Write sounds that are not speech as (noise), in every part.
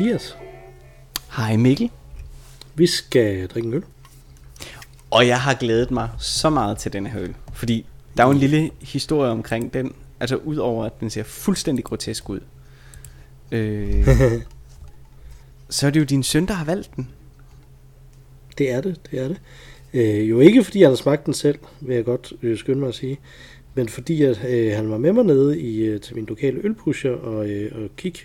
Mathias. Hej Mikkel. Vi skal drikke en øl. Og jeg har glædet mig så meget til denne her øl. Fordi der er jo en lille historie omkring den. Altså udover at den ser fuldstændig grotesk ud. Øh, (laughs) så er det jo din søn, der har valgt den. Det er det, det er det. Øh, jo ikke fordi han har smagt den selv, vil jeg godt øh, skynde mig at sige. Men fordi at, øh, han var med mig nede i, øh, til min lokale ølpusher og, øh, og kigge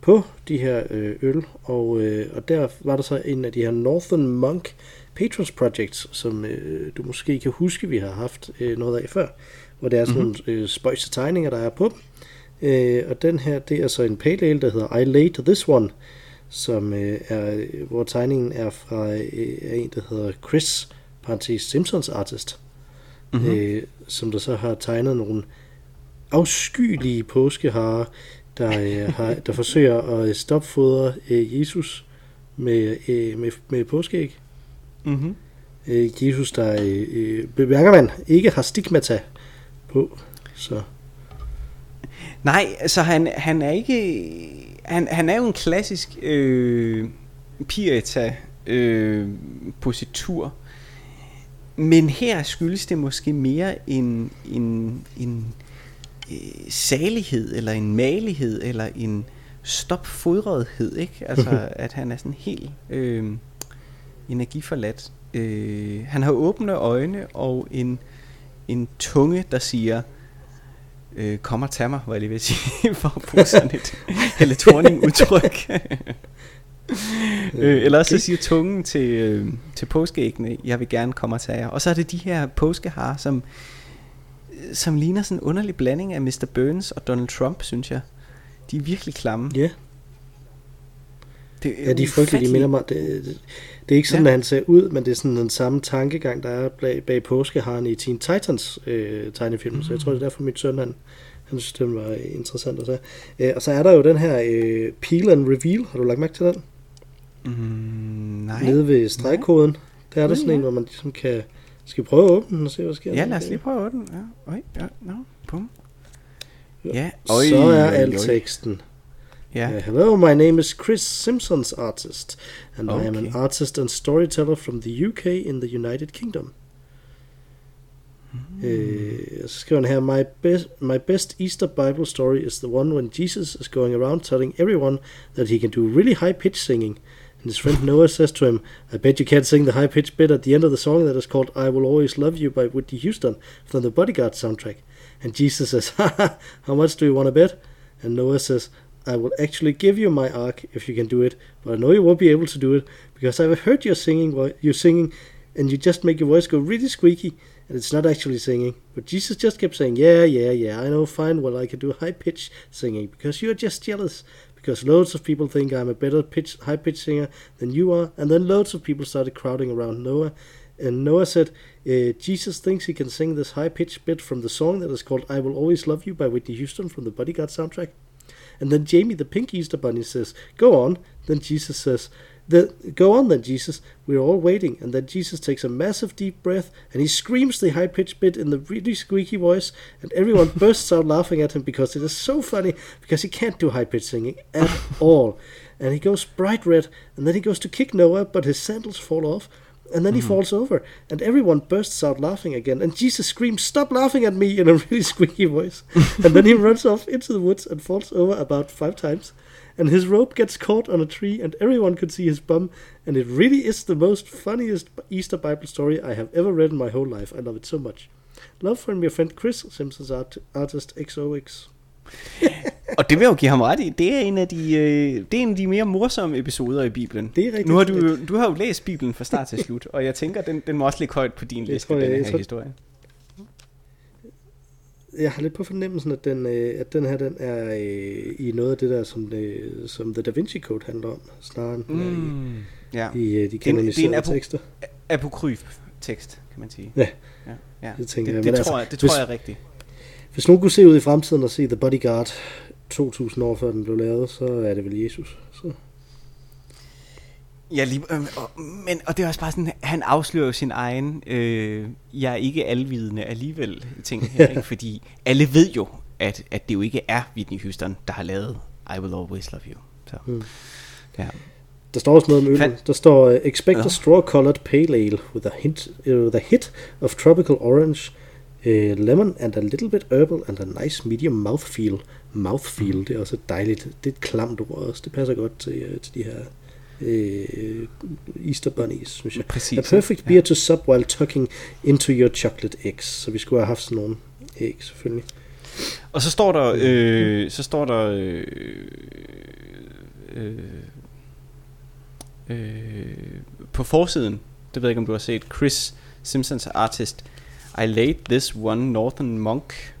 på de her øh, øl. Og, øh, og der var der så en af de her Northern Monk Patrons Projects, som øh, du måske kan huske, vi har haft øh, noget af før. Hvor det er sådan mm-hmm. nogle øh, spøjse tegninger, der er på dem. Øh, og den her, det er så en pale ale, der hedder I Laid This One, som øh, er, hvor tegningen er fra øh, en, der hedder Chris, parentes Simpsons artist, mm-hmm. øh, som der så har tegnet nogle afskyelige påskeharer, der, øh, har, der forsøger at stopfodre øh, Jesus med, øh, med, med påskeæg. Mm-hmm. Øh, Jesus, der øh, øh, bemærker man ikke har stigmata på. Så. Nej, altså han, han er ikke... Han, han er jo en klassisk øh, Pirita øh, positur. Men her skyldes det måske mere en, en, en øh, salighed, eller en malighed, eller en stopfodrethed, ikke? Altså, (laughs) at han er sådan helt øh, energiforladt. Øh, han har åbne øjne og en, en tunge, der siger, øh, kom og tag mig, var jeg lige ved at sige, (laughs) for at bruge sådan et (laughs) elektroning udtryk. øh, eller også så siger tungen til, øh, til påskeæggene, jeg vil gerne komme og tage jer. Og så er det de her påskehar, som, som ligner sådan en underlig blanding af Mr. Burns og Donald Trump, synes jeg. De er virkelig klamme. Ja. Det er ja, de er frygtelige, de minder mig. Det, det, det er ikke sådan, ja. at han ser ud, men det er sådan den samme tankegang, der er bag, bag påskeharen i Teen Titans øh, tegnefilm. Mm. Så jeg tror, det er derfor mit søn, han, han synes, det var interessant at se. Øh, og så er der jo den her øh, Peel and Reveal. Har du lagt mærke til den? Mm, nej. Nede ved stregkoden. Der er der sådan ja. en, hvor man ligesom kan... Skal prøve at åbne den og se, hvad sker Ja, lad os lige prøve at åbne den. Ja, Oj, ja, no, bum. Ja, Oj, så er al teksten. Yeah. Uh, hello, my name is Chris Simpsons artist, and okay. I am an artist and storyteller from the UK in the United Kingdom. Mm. Uh, så skriver han her, my best, my best Easter Bible story is the one when Jesus is going around telling everyone that he can do really high pitch singing. And his friend Noah says to him, I bet you can't sing the high pitched bit at the end of the song that is called I Will Always Love You by Whitney Houston from the Bodyguard soundtrack. And Jesus says, (laughs) Ha ha, how much do you want to bet? And Noah says, I will actually give you my ark if you can do it, but I know you won't be able to do it because I've heard your singing, you singing, and you just make your voice go really squeaky, and it's not actually singing. But Jesus just kept saying, "Yeah, yeah, yeah, I know fine well I can do high pitched singing because you're just jealous." Because loads of people think I'm a better pitch, high pitch singer than you are, and then loads of people started crowding around Noah, and Noah said, uh, Jesus thinks he can sing this high pitched bit from the song that is called I Will Always Love You by Whitney Houston from the Bodyguard soundtrack. And then Jamie, the pink Easter bunny, says, Go on. Then Jesus says, the, Go on then, Jesus. We're all waiting. And then Jesus takes a massive deep breath and he screams the high pitched bit in the really squeaky voice. And everyone (laughs) bursts out laughing at him because it is so funny because he can't do high pitched singing at all. And he goes bright red. And then he goes to kick Noah, but his sandals fall off. And then he mm-hmm. falls over, and everyone bursts out laughing again. And Jesus screams, Stop laughing at me in a really (laughs) squeaky voice. and then he (laughs) runs off into the woods and falls over about five times. And his rope gets caught on a tree, and everyone could see his bum. And it really is the most funniest Easter Bible story I have ever read in my whole life. I love it so much. Love from your friend Chris, Simpsons art- artist XOX. og det vil jeg jo give ham ret i. Det er en af de, øh, det er en af de mere morsomme episoder i Bibelen. Det er rigtigt. Nu har du, du har jo læst Bibelen fra start til slut, og jeg tænker, den, den må også ligge højt på din liste, den her tror, historie. Jeg har lidt på fornemmelsen, at den, øh, at den her den er øh, i noget af det der, som, det, som The Da Vinci Code handler om, snarere end mm, i, ja. i øh, de kanoniserede apo- tekster. apokryf tekst, kan man sige. Ja, ja, ja. det tænker det, jeg. Det, det, altså, tror, jeg, det tror jeg er rigtigt. Hvis nogen kunne se ud i fremtiden og se The Bodyguard 2000 år før den blev lavet, så er det vel Jesus. Ja, lige, øh, og, men, og det er også bare sådan, han afslører jo sin egen, øh, jeg er ikke alvidende alligevel ting her, ikke? fordi alle ved jo, at, at det jo ikke er Whitney Houston, der har lavet I Will Always Love You. Så. Mm. Ja. Der står også noget om øl. Fan- Der står, uh, expect Ja. a straw-colored pale ale with a hint, uh, with a hit of tropical orange, uh, lemon and a little bit herbal and a nice medium mouthfeel. Mouthfeel, Mm. det er også et dejligt, det er et klamt ord også. Det passer godt til, uh, til de her uh, Easter bunnies, synes jeg. Præcis. A perfect beer to sup while tucking into your chocolate eggs. Så vi skulle have haft sådan nogle æg, selvfølgelig. Og så står der, øh, så står der, øh, øh, øh, på forsiden, det ved jeg ikke om du har set, Chris Simpsons artist, I laid this one Northern Monk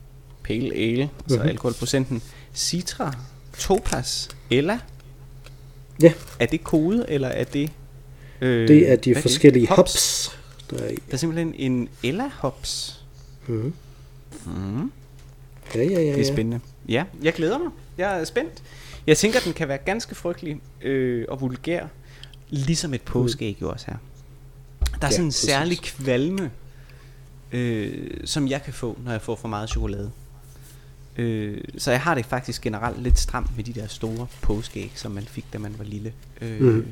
Pale Ale, altså Mhm. alkoholprocenten, Citra, Topaz, Ella. Ja. Er det kode, eller er det... Øh, Det er de forskellige hops, der er i. Der er simpelthen en Ella hops. Mm-hmm. Mm. Ja, ja, ja. Det er ja. spændende. Ja, jeg glæder mig. Jeg er spændt. Jeg tænker, den kan være ganske frygtelig øh, og vulgær, ligesom et påskeæg jo også her. Der er Ja, sådan en særlig kvalme, øh, som jeg kan få, når jeg får for meget chokolade. Øh, så jeg har det faktisk generelt lidt stramt med de der store påskeæg, som man fik, da man var lille. Øh, Mhm.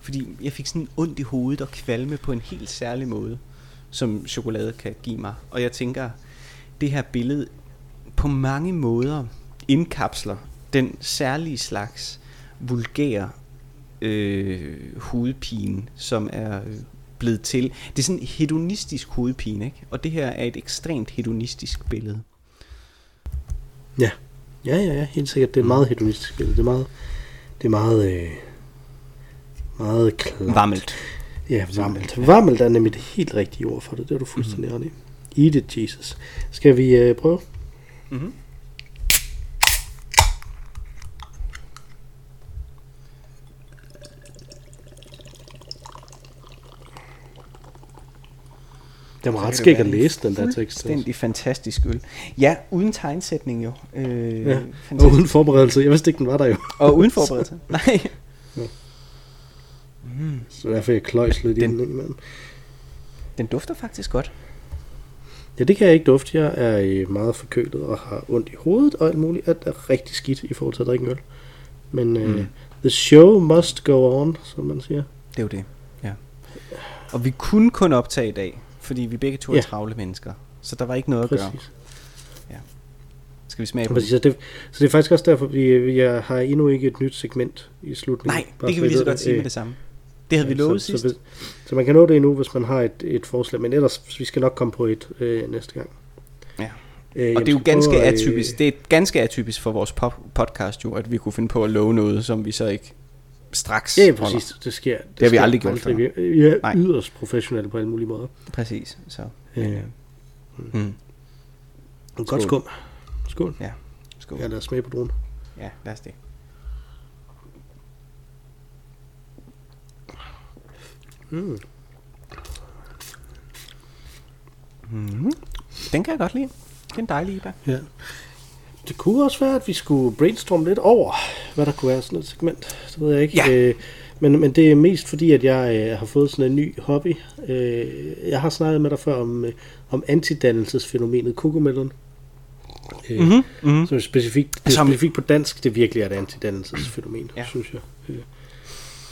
Fordi jeg fik sådan ondt i hovedet og kvalme på en helt særlig måde, som chokolade kan give mig. Og jeg tænker, det her billede på mange måder indkapsler den særlige slags vulgære øh, hovedpine, som er blevet til. Det er sådan en hedonistisk hovedpine, ikke? Og det her er et ekstremt hedonistisk billede. Ja. Ja, ja, ja, helt sikkert. Det er et meget hedonistisk billede. Det er meget, det er meget, øh, meget klart. Varmelt. Ja, varmelt. Varmelt er nemlig det helt rigtige ord for det. Det er du fuldstændig ret i. Eat it, Jesus. Skal vi øh, prøve? Mm-hmm. Det var ret skægt at læse den der tekst. Fuldstændig fantastisk øl. Ja, uden tegnsætning jo. Øh, Ja, Og uden forberedelse. Jeg vidste ikke, den var der jo. Og uden forberedelse. (laughs) Nej. Mm. Så derfor jeg kløjs lidt i Den- den imellem. Den dufter faktisk godt. Ja, det kan jeg ikke dufte. Jeg er øh, meget forkølet og har ondt i hovedet og alt muligt. Alt er rigtig skidt i forhold til at drikke øl. Men øh, Mm. the show must go on, som man siger. Det er jo det. Ja. Og vi kunne kun optage i dag, fordi vi begge to er Ja. travle mennesker. Så der var ikke noget at gøre. Præcis. Skal vi smage på Præcis. Så det, så det er faktisk også derfor, vi jeg har endnu ikke et nyt segment i slutningen. Nej, Bare det kan vi lige så godt sige Øh, med det samme. Det havde vi lovet så, sidst. Så, så man kan nå det endnu, hvis man har et, et forslag, men ellers vi skal nok komme på et øh, næste gang. Ja. Øh, Og det er jo ganske prøve øh, atypisk. Det er ganske atypisk for vores pop- podcast jo, at vi kunne finde på at love noget, som vi så ikke straks Ja, holder. præcis. Det sker. Det, har vi aldrig gjort Vi, vi er Nej. yderst professionelle på alle mulige måder. Præcis. Så. Øh, Mm. Godt Skål. skum. Skål. Skål. Ja, lad os smage på dronen. Ja, lad os det. Mm. Mm. Den kan jeg godt lide. Det er en dejlig IPA. Ja. Det kunne også være, at vi skulle brainstorme lidt over, hvad der kunne være sådan et segment. Det ved jeg ikke. Ja. Øh, men, men det er mest fordi, at jeg øh, har fået sådan en ny hobby. Øh, jeg har snakket med dig før om, øh, om antidannelsesfænomenet kokomelon. Øh, Mm-hmm. Mm-hmm. Som er specifikt, det er Som- specifikt på dansk, det virkelig er et antidannelsesfænomen, Ja. synes jeg. Øh,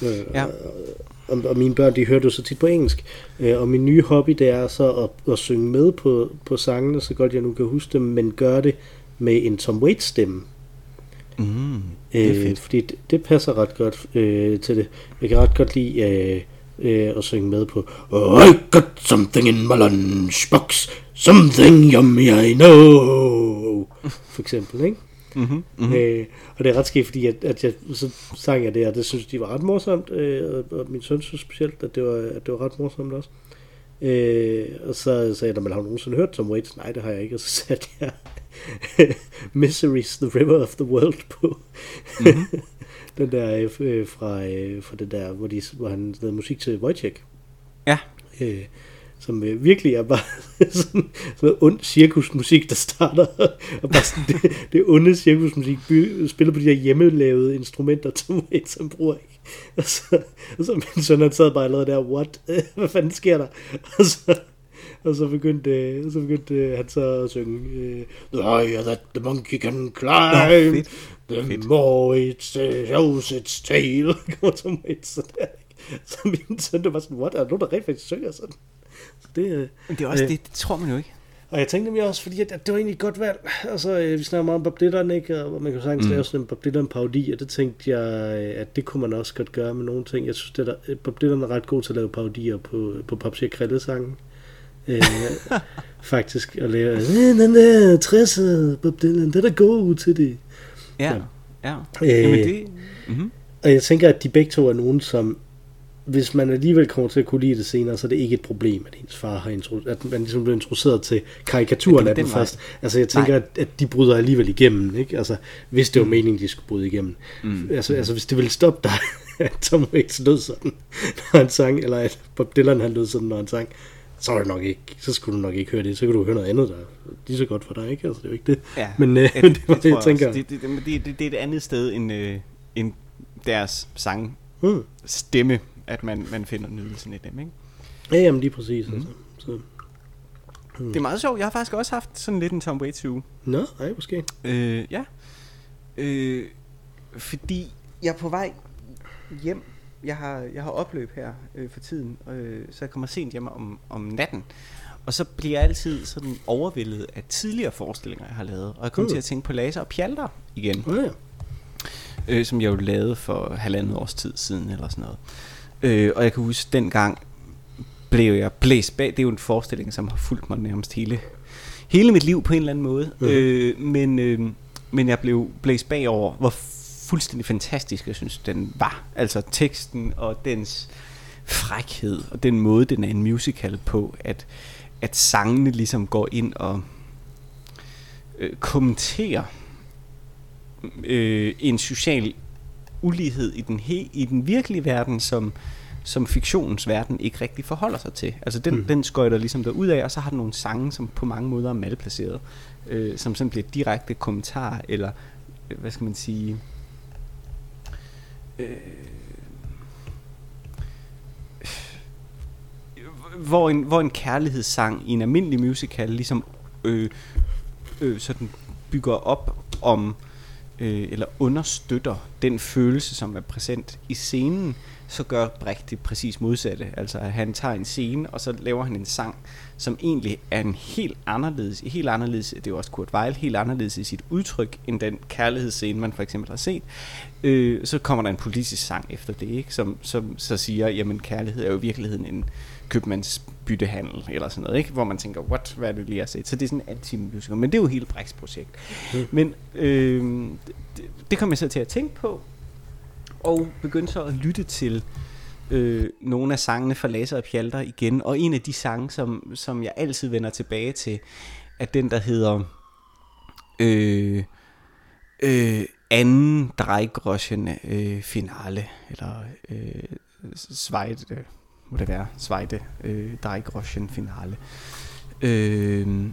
Øh, Ja. og, og mine børn, de hører jo så tit på engelsk. Øh, og min nye hobby, det er så at, at synge med på, på sangene, så godt jeg nu kan huske dem, men gøre det med en Tom Waits stemme. Mm. Det er Øh, fedt. fordi det, det passer ret godt øh, til det. Jeg kan ret godt lide øh, øh, at synge med på oh, I got something in my lunchbox, something yummy I know. For eksempel, ikke? Mm-hmm. Mm. Øh, og det er ret skidt, fordi at, at jeg, så sang jeg det, og det synes de var ret morsomt, øh, og, og min søn synes specielt, at det var, at det var ret morsomt også. Øh, og så sagde jeg, men har du nogensinde hørt Tom Waits? Nej, det har jeg ikke. Og så (laughs) satte jeg Misery's the River of the World på. Mm-hmm. (laughs) den der øh, fra, øh, fra den der, hvor, de, hvor han lavede musik til Wojciech. Ja. Øh, som øh, virkelig er bare (laughs) sådan, sådan noget ond cirkusmusik, der starter, og bare sådan det, det onde cirkusmusik by, spiller på de her hjemmelavede instrumenter, som Waits bruger. (laughs) Og så, og så min søn, han sad bare allerede der, what? (laughs) Hvad fanden sker der? (laughs) Og så, og så begyndte, øh, så begyndte øh, han så at synge, øh, The higher that the monkey can Nå, climb, fedt. The Fedt. more it shows its tail. Går Tom Waits sådan der? Så min søn, det var sådan, what, er der nogen, der rent faktisk synger sådan? Så det, øh, Men det er også øh, det, det tror man jo ikke. Og jeg tænkte nemlig også, fordi at, at det var egentlig godt valg. Altså, øh, vi snakker meget om Bob Dylan, ikke? Og man kan sagtens Mm. lave sådan en Bob Dylan parodi, og det tænkte jeg, øh, at det kunne man også godt gøre med nogle ting. Jeg synes, det der, øh, Bob Dylan er ret god til at lave parodier på, på Popsi (laughs) og Krille sangen. Øh, faktisk, at lave, "Øh, den der 60'er Bob Dylan, det er god til det. Ja, Ja. ja. Øh, Jamen det... Mm-hmm. Og jeg tænker, at de begge to er nogen, som hvis man alligevel kommer til at kunne lide det senere, så er det ikke et problem, at ens far har intro- at man ligesom bliver introduceret til karikaturen af den den først. Altså jeg tænker, at, at, de bryder alligevel igennem, ikke? Altså hvis det var meningen, de skulle bryde igennem. Mm. Altså, altså hvis det ville stoppe dig, (laughs) at Tom Waits lød sådan, når han sang, eller at Bob Dylan han lød sådan, når han sang, så er det nok ikke, så skulle du nok ikke høre det, så kan du høre noget andet, der er lige så godt for dig, ikke? Altså det er jo ikke det. Ja, Men, øh, ja, (laughs) det var det, jeg tror tænker. Det, det, det, det, det, det er et andet sted end, øh, end deres sang Mm. stemme, at man, man finder nydelsen i dem, ikke? Ja, jamen lige præcis. Mhm. Altså. Så. Det er meget sjovt. Jeg har faktisk også haft sådan lidt en Tom Waits uge. Nå, ej, måske. Øh, ja. Øh, fordi jeg er på vej hjem. Jeg har, jeg har opløb her øh, for tiden, øh, så jeg kommer sent hjem om, om natten. Og så bliver jeg altid sådan overvældet af tidligere forestillinger, jeg har lavet. Og jeg kommer Mm. til at tænke på Laser og Pjalter igen. Ja. øh, som jeg jo lavede for halvandet års tid siden eller sådan noget. Øh, og jeg kan huske, dengang blev jeg blæst bag. Det er jo en forestilling, som har fulgt mig nærmest hele, hele mit liv på en eller anden måde. Mhm. Øh, men, øh, men jeg blev blæst bagover, hvor fuldstændig fantastisk jeg synes, den var. Altså teksten og dens frækhed, og den måde, den er en musical på, at, at sangene ligesom går ind og øh, kommenterer øh, en social ulighed i den, he, i den virkelige verden, som, som fiktionens verden ikke rigtig forholder sig til. Altså den, Mm. den skøjter ligesom derud af, og så har den nogle sange, som på mange måder er malplaceret, øh, som sådan bliver direkte kommentar, eller øh, hvad skal man sige, øh, hvor en, hvor en kærlighedssang i en almindelig musical ligesom øh, øh, sådan bygger op om øh, eller understøtter den følelse, som er præsent i scenen, så gør Brecht det præcis modsatte. Altså at han tager en scene, og så laver han en sang, som egentlig er en helt anderledes, helt anderledes, det er jo også Kurt Weill, helt anderledes i sit udtryk, end den kærlighedsscene, man for eksempel har set. Øh, så kommer der en politisk sang efter det, ikke? Som, som så siger, jamen kærlighed er jo i virkeligheden en købmands købmandsbyttehandel, eller sådan noget, ikke? Hvor man tænker, what, hvad er det lige at se? Så det er sådan en anti-musical, men det er jo hele Brechts projekt. Mm. Men øh, det, det kom jeg så til at tænke på, og begyndte så at lytte til øh, nogle af sangene fra Laser og Pjalter igen, og en af de sange, som, som jeg altid vender tilbage til, er den, der hedder øh, øh, anden Dreigroschen øh, finale, eller øh, Zweite, må det være, Zweite øh, Dreigroschen finale, øh,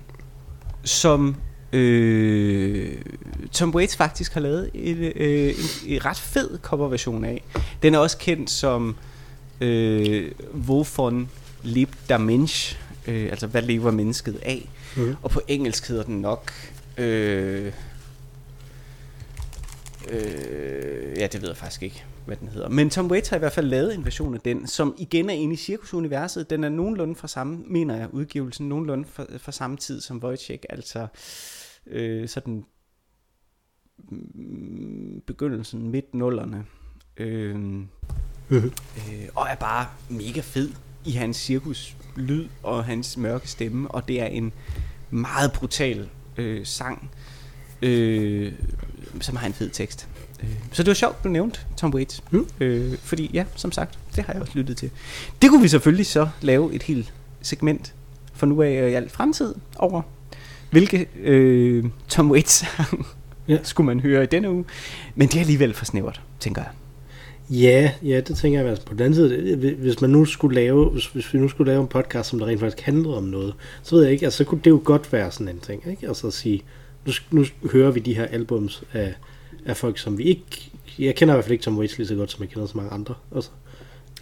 som øh, Tom Waits faktisk har lavet et, øh, en, en ret fed coverversion af. Den er også kendt som øh, Wovon lebt der Mensch, øh, altså hvad lever mennesket af. Mhm. Og på engelsk hedder den nok... Øh, øh, ja, det ved jeg faktisk ikke, hvad den hedder. Men Tom Waits har i hvert fald lavet en version af den, som igen er inde i cirkusuniverset. Den er nogenlunde fra samme, mener jeg, udgivelsen, nogenlunde fra, fra samme tid som Wojciech, altså øh, sådan mm, begyndelsen, midt nullerne. Øh, (laughs) øh, og er bare mega fed i hans cirkus lyd og hans mørke stemme, og det er en meget brutal øh, sang, øh, som har en fed tekst. Øh, så det var sjovt, du nævnte Tom Waits. Mm. Øh, fordi ja, som sagt, det har jeg også lyttet til. Det kunne vi selvfølgelig så lave et helt segment for nu af i al fremtid over, hvilke øh, Tom Waits Ja. (laughs) skulle man høre i denne uge. Men det er alligevel for snævert, tænker jeg. Ja, ja, det tænker jeg altså på den anden side. Hvis man nu skulle lave, hvis, hvis vi nu skulle lave en podcast, som der rent faktisk handlede om noget, så ved jeg ikke, altså så kunne det jo godt være sådan en ting, ikke? Altså at sige, nu, nu hører vi de her albums af, af folk, som vi ikke, jeg kender i hvert fald ikke Tom Waits lige så godt, som jeg kender så mange andre, altså.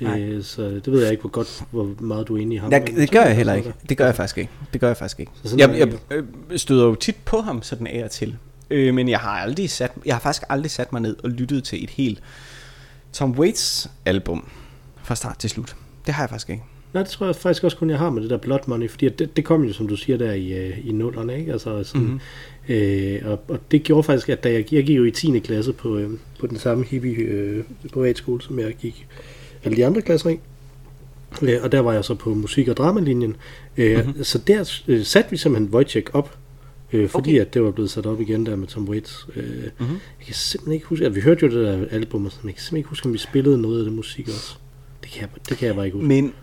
Nej. Øh, så det ved jeg ikke, hvor godt, hvor meget du er inde i ham. Men det gør jeg heller ikke. Det gør jeg faktisk ikke. Det gør jeg faktisk ikke. Jeg, jeg det øh, støder jo tit på ham sådan af og til. Øh, men jeg har aldrig sat, jeg har faktisk aldrig sat mig ned og lyttet til et helt Tom Waits album fra start til slut. Det har jeg faktisk ikke. Nej, det tror jeg faktisk også kun, jeg har med det der Blood Money, fordi det, det kom jo, som du siger, der i, øh, i nullerne, ikke? Altså sådan, Mhm. mm-hmm. øh, og, og det gjorde faktisk, at da jeg, jeg gik jo i 10. klasse på, øh, på den samme hippie øh, privatskole, som jeg gik alle de andre klasser i. Øh, og der var jeg så på musik- og dramalinjen. Øh, Mhm. mm-hmm. Så der øh, satte vi simpelthen Wojciech op, øh, fordi Okay. at det var blevet sat op igen der med Tom Waits. Øh, Mhm. Jeg kan simpelthen ikke huske, at vi hørte jo det der album, og sådan, men jeg kan simpelthen ikke huske, om vi spillede noget af det musik også. Det kan jeg, det kan jeg bare ikke huske. Men,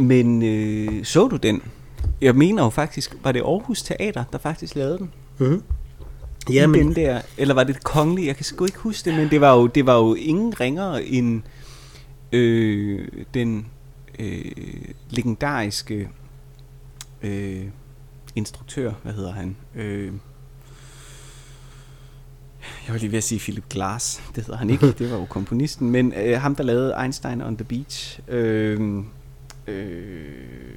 men øh, så du den? Jeg mener jo faktisk, var det Aarhus Teater, der faktisk lavede den? Mm-hmm. Ja, men... Den der, eller var det det kongelige? Jeg kan sgu ikke huske det, men det var jo, det var jo ingen ringere end øh, den øh, legendariske øh, instruktør, hvad hedder han? Øh, jeg var lige ved at sige Philip Glass, det hedder han ikke, (laughs) det var jo komponisten, men øh, ham der lavede Einstein on the Beach, øh, øh,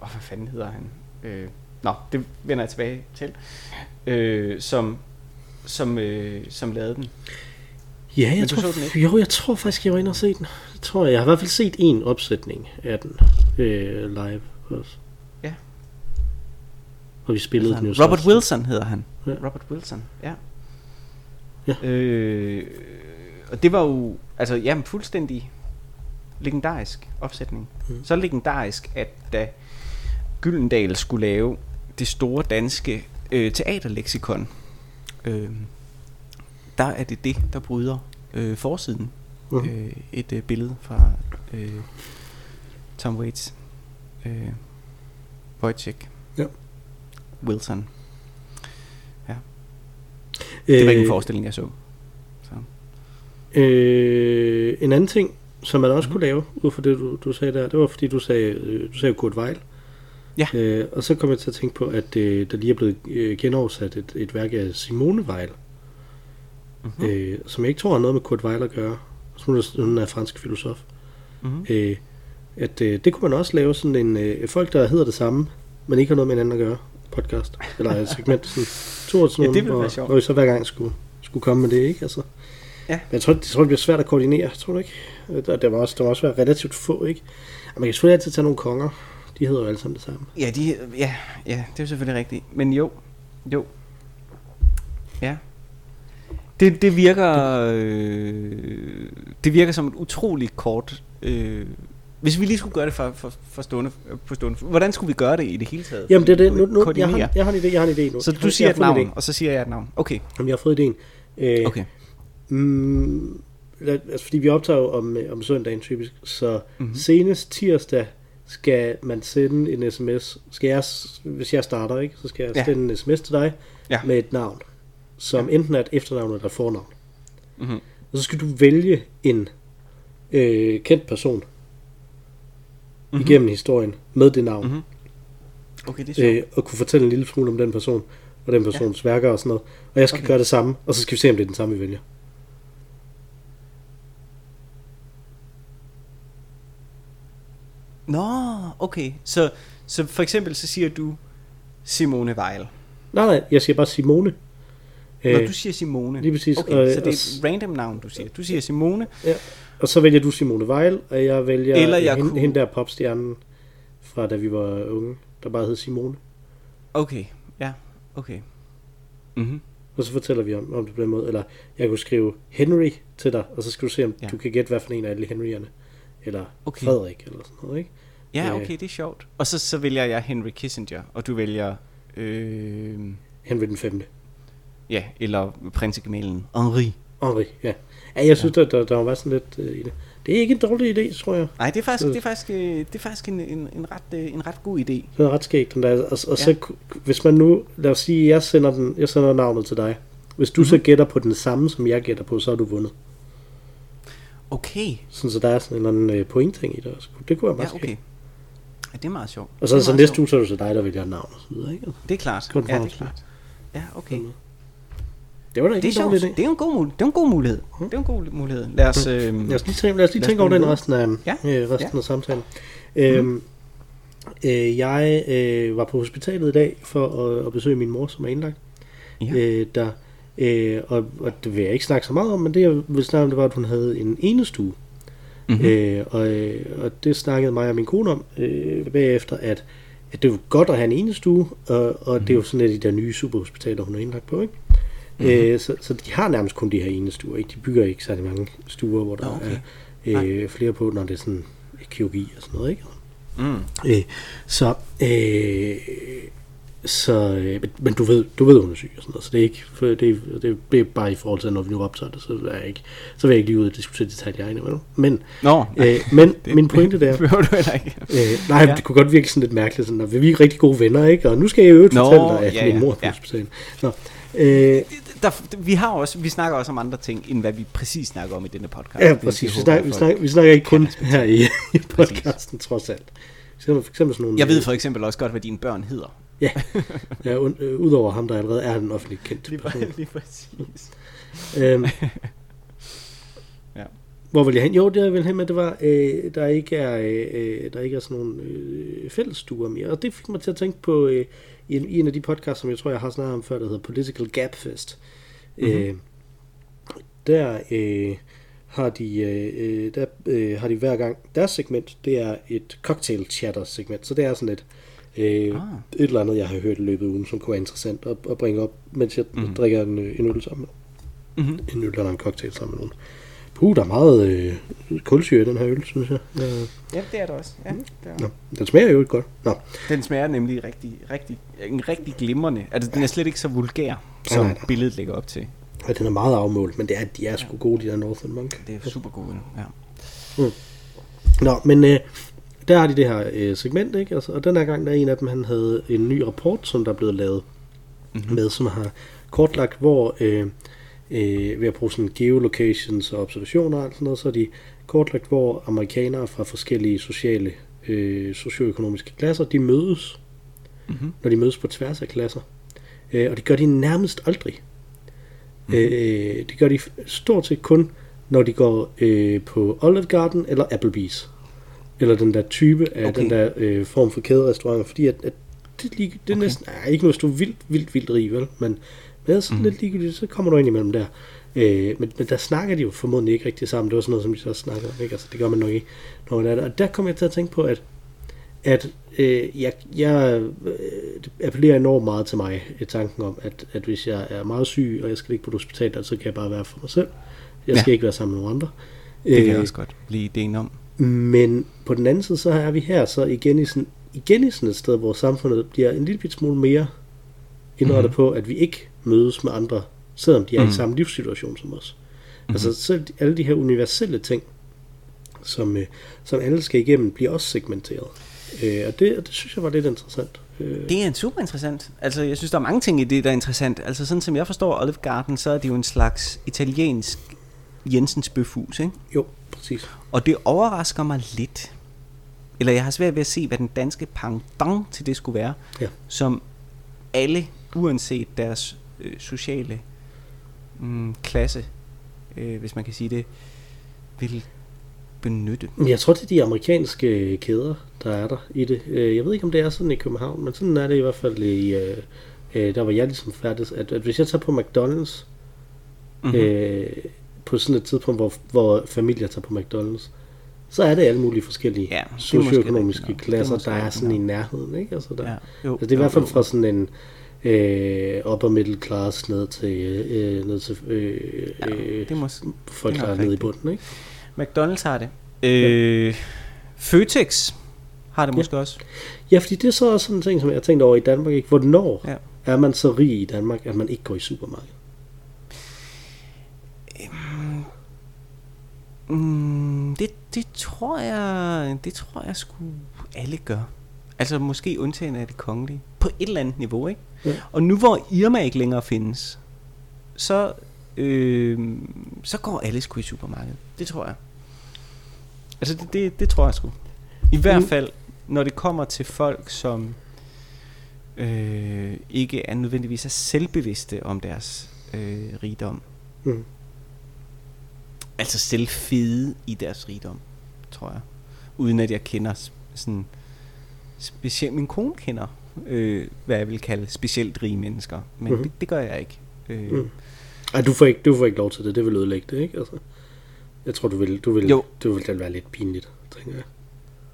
oh, hvad fanden hedder han? Øh, nå, det vender jeg tilbage til, øh, som, som, øh, som lavede den. Ja, jeg tror, den ikke? jo, jeg tror faktisk, jeg var inde og se den. Jeg tror, jeg har i hvert fald set en opsætning af den øh, live også. Ja. Og vi spillede Hvad den jo? Robert så. Wilson hedder han. Ja. Robert Wilson, ja. Ja. Øh, og det var jo, altså, jamen, fuldstændig legendarisk opsætning. Mm. Så legendarisk, at da Gyldendal skulle lave det store danske øh, teaterleksikon, øh, der er det det, der bryder øh, forsiden. Mm. Øh, et øh, billede fra øh, Tom Waits, øh, Wojciech, Ja. Wilson. Det var ikke en Øh, forestilling, jeg så. så. Øh, en anden ting, som man også Mhm. kunne lave, ud fra det, du, du sagde der, det var fordi, du sagde, øh, du sagde Kurt Weill. Ja. Øh, og så kom jeg til at tænke på, at øh, der lige er blevet øh, genoversat et, et værk af Simone Weil, Mm-hmm. øh, som jeg ikke tror har noget med Kurt Weill at gøre. Hun er, hun er fransk filosof. Mm-hmm. Øh, at øh, det kunne man også lave sådan en øh, folk, der hedder det samme, men ikke har noget med hinanden at gøre podcast. Eller et segment, sådan (laughs) to og sådan Ja, det ville hvor, være sjovt. hvor vi så hver gang skulle, skulle komme med det, ikke? Altså. Ja. Men jeg tror, det, jeg tror, det bliver svært at koordinere, tror du ikke? Der, der, må også, der må også være relativt få, ikke? Og man kan selvfølgelig altid tage nogle konger. De hedder jo alle sammen det samme. Ja, de, ja, ja, det er jo selvfølgelig rigtigt. Men jo, jo. Ja. Det, det virker øh, det virker som et utroligt kort øh, hvis vi lige skulle gøre det for, for, for stående, på stående hvordan skulle vi gøre det i det hele taget? Jamen det er det. Nu, nu, jeg, har, jeg har en idé, jeg har en idé nu. Så du siger et navn, idé. og så siger jeg et navn. Okay, Jamen, jeg har fået idéen. Øh, okay. Mm, altså, fordi vi optager jo om, øh, om søndagen typisk, så Mhm. mm-hmm. senest tirsdag skal man sende en sms. Skal jeg, hvis jeg starter, ikke, så skal jeg Ja. sende en sms til dig Ja. med et navn, som ja. enten er et efternavn eller et fornavn. Mm-hmm. Og så skal du vælge en øh, kendt person Mhm. mm-hmm. igennem historien med det navn. Mhm. Okay, det er sjovt. Øh, og kunne fortælle en lille smule om den person og den persons ja. værker og sådan noget. Og jeg skal okay. gøre det samme, og så skal vi se, om det er den samme, vi vælger. Nå, okay. Så, så for eksempel så siger du Simone Weil. Nej, nej, jeg siger bare Simone. Når Øh, du siger Simone. lige præcis. Okay, Og- så det er et random navn, du siger. Du siger Simone. Ja, og så vælger du Simone Weil, og jeg vælger Eller jeg hende, kunne- hende der popstjernen fra da vi var unge, der bare hed Simone. Okay, ja, okay. Mm-hmm. Og så fortæller vi om, om det på den måde. Eller jeg kunne skrive Henry til dig, og så skal du se, om Ja. du kan gætte, hvad for en af alle Henryerne. Eller okay. Frederik, eller sådan noget, ikke? Ja, Øh. okay, det er sjovt. Og så, så vælger jeg Henry Kissinger, og du vælger... Øh, Henry den 5. ja, eller prinsegemalen Henri. Henry, ja. Ja, jeg synes, ja. Der, der, der var sådan lidt øh, i det. Det er ikke en dårlig idé, tror jeg. Nej, det er faktisk, det er faktisk, øh, det er faktisk en, en, en, ret, øh, en ret god idé. Det er ret skægt, den der. Og, og Ja. så, hvis man nu, lad os sige, jeg sender, den, jeg sender navnet til dig. Hvis du Mhm. mm-hmm. så gætter på den samme, som jeg gætter på, så har du vundet. Okay, Sådan, så der er sådan en eller anden øh, pointting i det også. Det kunne være ja, meget okay. skægt. Det er meget sjovt. Og så, det er så næste sjovt. uge, så er det så dig, der vælger navn og så videre, ikke? Det er klart. Kun Ja, det er klart. Ja, okay. Det var da Det ikke er en dårlig sjovt. Det er en god, mul- det er en god mulighed. Det er en god mulighed. Lad os... Øh, Lad os lige tænke, lad os lige tænke over den resten af, Ja. øh, resten Ja. af samtalen. Øhm, øh, jeg øh, var på hospitalet i dag for at, at besøge min mor, som er indlagt. Ja. Øh, der Øh, og, og det vil jeg ikke snakke så meget om, men det jeg vil snakke om, det var, at hun havde en enestue. Mhm. Øh, og, øh, og det snakkede mig og min kone om øh, bagefter, at, at det jo godt at have en enestue, og, og det er jo sådan et af de der nye superhospitaler, hun er indlagt på, ikke? Mm-hmm. Øh, så, så de har nærmest kun de her enestuer, ikke? De bygger ikke særlig mange stuer, hvor der okay. er øh, flere på, når det er sådan kirurgi og sådan noget, ikke? Mm. Øh, så, øh, så øh, men, du ved, du ved, hun er syg og sådan noget, så det er ikke, for det, det, det er bare i forhold til, når vi nu optager det, så er jeg ikke, så vil jeg ikke lige ud og diskutere detaljer endnu, vel? Men, Nå, øh, men (laughs) min pointe der, (laughs) det behøver du heller ikke. øh, nej, Ja. det kunne godt virke sådan lidt mærkeligt, sådan, at vi er rigtig gode venner, ikke? Og nu skal jeg jo fortælle dig, at ja, min mor er på ja. hospitalet. Nå, øh, Der, vi har også, vi snakker også om andre ting, end hvad vi præcis snakker om i denne podcast. ja, Det præcis. Vi snakker, vi, snakker, vi snakker ikke kun her i, i podcasten, trods alt. For eksempel, for eksempel sådan nogle, Jeg ved for eksempel også godt, hvad dine børn hedder. Ja, ja un, øh, udover ham, der allerede er en offentlig kendt Lige, person. lige præcis. Øhm, Ja. Hvor vil jeg hen? Jo, det jeg vil hen med, det var, øh, der ikke er, øh, der ikke er sådan nogle øh, fællesstuer mere. Og det fik mig til at tænke på øh, i, en, i en af de podcasts, som jeg tror, jeg har snakket om før, der hedder Political Gap Fest. Mm-hmm. Øh, der øh, har de, øh, øh, der øh, har de hver gang, deres segment, det er et cocktail chatter segment. Så det er sådan et, øh, Ah. et eller andet, jeg har hørt i løbet af ugen, som kunne være interessant at, at bringe op, mens jeg Mhm. mm-hmm. drikker en, øh, en øl sammen med Mm-hmm. en øl eller en cocktail sammen med nogen. Puh, der er meget øh, kulsyre i den her øl, synes jeg. Ja, Ja, det er det også. Ja, det er. nå, den smager jo ikke godt. Nå, Den smager nemlig rigtig, rigtig, en rigtig glimrende. Altså, den er slet ikke så vulgær, som nej, nej. billedet lægger op til. og den er meget afmålt, men det er, de er sgu gode, de der Northern Monk. Det er super gode. Ja. Nå, men øh, der har de det her øh, segment, ikke? Altså, og den her gang, der er en af dem, han havde en ny rapport, som der er blevet lavet mm-hmm. med, som har kortlagt, hvor øh, øh, ved at bruge sådan geolocations og observationer og alt sådan noget, så har de kortlagt, hvor amerikanere fra forskellige sociale, øh, socioøkonomiske klasser, de mødes, Mm-hmm. når de mødes på tværs af klasser. Øh, og det gør de nærmest aldrig. Mm. Øh, det gør de stort set kun, når de går øh, på Olive Garden eller Applebee's. Eller den der type af Okay. den der øh, form for kæderestauranter. Fordi at, at det, lige, det er Okay. næsten, ja, ikke hvis du er vildt, vildt, vildt rig, vel? Men, men ellers mm. lidt ligegyldigt, så kommer du ind imellem der. Øh, men, men der snakker de jo formodentlig ikke rigtig sammen. Det var sådan noget, som de så snakkede om. Ikke? Altså, det gør man nok ikke, når man er der. Og der kom jeg til at tænke på, at at øh, jeg, jeg øh, det appellerer enormt meget til mig, i tanken om, at, at hvis jeg er meget syg, og jeg skal ligge på et hospital, så kan jeg bare være for mig selv. Jeg skal ja. ikke være sammen med nogen andre. Det kan Øh, jeg også godt blive ideen om. Men på den anden side, så er vi her så igen i sådan, igen i sådan et sted, hvor samfundet bliver en lille smule mere indrettet Mhm. mm-hmm. på, at vi ikke mødes med andre, selvom de er Mhm. i samme livssituation som os. Mhm. Mm-hmm. Altså selv alle de her universelle ting, som, øh, som alle skal igennem, bliver også segmenteret. Øh, og det, og det synes jeg var lidt interessant. Øh, Det er super interessant. Altså, jeg synes, der er mange ting i det, der er interessant. Altså, sådan som jeg forstår Olive Garden, så er det jo en slags italiensk Jensens bøfhus, ikke? jo, præcis. Og det overrasker mig lidt. Eller jeg har svært ved at se, hvad den danske pendant til det skulle være. Ja. Som alle, uanset deres øh, sociale mm, klasse, øh, hvis man kan sige det, vil benytte. Jeg tror, det er de amerikanske kæder, der er der i det. Øh, Jeg ved ikke, om det er sådan i København, men sådan er det i hvert fald i, øh, øh, der var jeg ligesom færdig, at, at hvis jeg tager på McDonald's, Mhm. mm-hmm. øh, på sådan et tidspunkt, hvor, hvor familier tager på McDonald's, så er det alle mulige forskellige Ja, ja, socioøkonomiske er klasser, der er sådan i nærheden. Ikke? Altså, der, Ja, ja. jo, altså, det er i jo, hvert fald jo. fra sådan en øh, upper middle class ned til, øh, ned til øh, Ja, øh, det må, s- folk, det er der er nede i bunden. Ikke? McDonald's har det. Øh, Føtex har det Ja. måske også. Ja, fordi det er så også sådan en ting, som jeg har tænkt over i Danmark. Ikke? Hvornår Ja. ja. er man så rig i Danmark, at man ikke går i supermarked? Mm, det, det tror jeg, det tror jeg sgu alle gør. Altså måske undtagen af det kongelige. På et eller andet niveau, ikke? Ja. Og nu hvor Irma ikke længere findes, så, øh, så går alle sgu i supermarkedet. Det tror jeg. Altså det, det, det tror jeg sgu. I hvert Mm. fald, når det kommer til folk, som øh, ikke er nødvendigvis er selvbevidste om deres øh, rigdom. Mm. Altså selvfede i deres rigdom, tror jeg. Uden at jeg kender sådan specielt min kone kender, øh, hvad jeg vil kalde specielt rige mennesker. Men Mhm. mm-hmm. det, det gør jeg ikke. Øh, Mm. Ej, du får, ikke, du får ikke lov til det. Det vil ødelægge det, ikke? Altså, jeg tror, du vil, du vil, Jo. du vil være lidt pinligt, tænker jeg.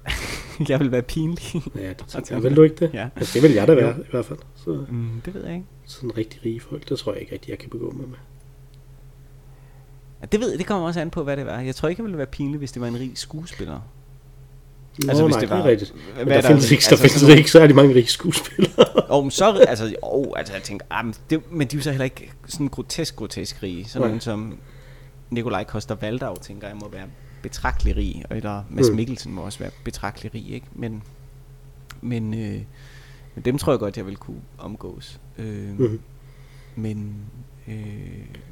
(laughs) jeg vil være pinlig. Ja, det (laughs) tænker jeg. Vil du ikke det? Ja. Altså, det vil jeg da være, Jo. i hvert fald. Så, Mm, det ved jeg ikke. sådan rigtig rige folk, det tror jeg ikke rigtig, jeg kan begå mig med. Ja, det ved jeg, det kommer også an på, hvad det var. Jeg tror ikke, det ville være pinligt, hvis det var en rig skuespiller. Nå, Altså, hvis nej, det det, var- er rigtigt. Men er der, findes der- ikke, der altså, findes sådan ikke særlig mange rige skuespillere. (laughs) Og men så, altså, oh, altså jeg tænker, ah, men, det, men de er jo så heller ikke sådan grotesk, grotesk rige. Sådan nogen som Nikolaj Koster Valdau, tænker jeg, må være betragtelig rig. Eller Mads Mm. Mikkelsen må også være betragtelig rig, ikke? Men, men, øh, men dem tror jeg godt, jeg vil kunne omgås. Øh, Mhm. Men, øh,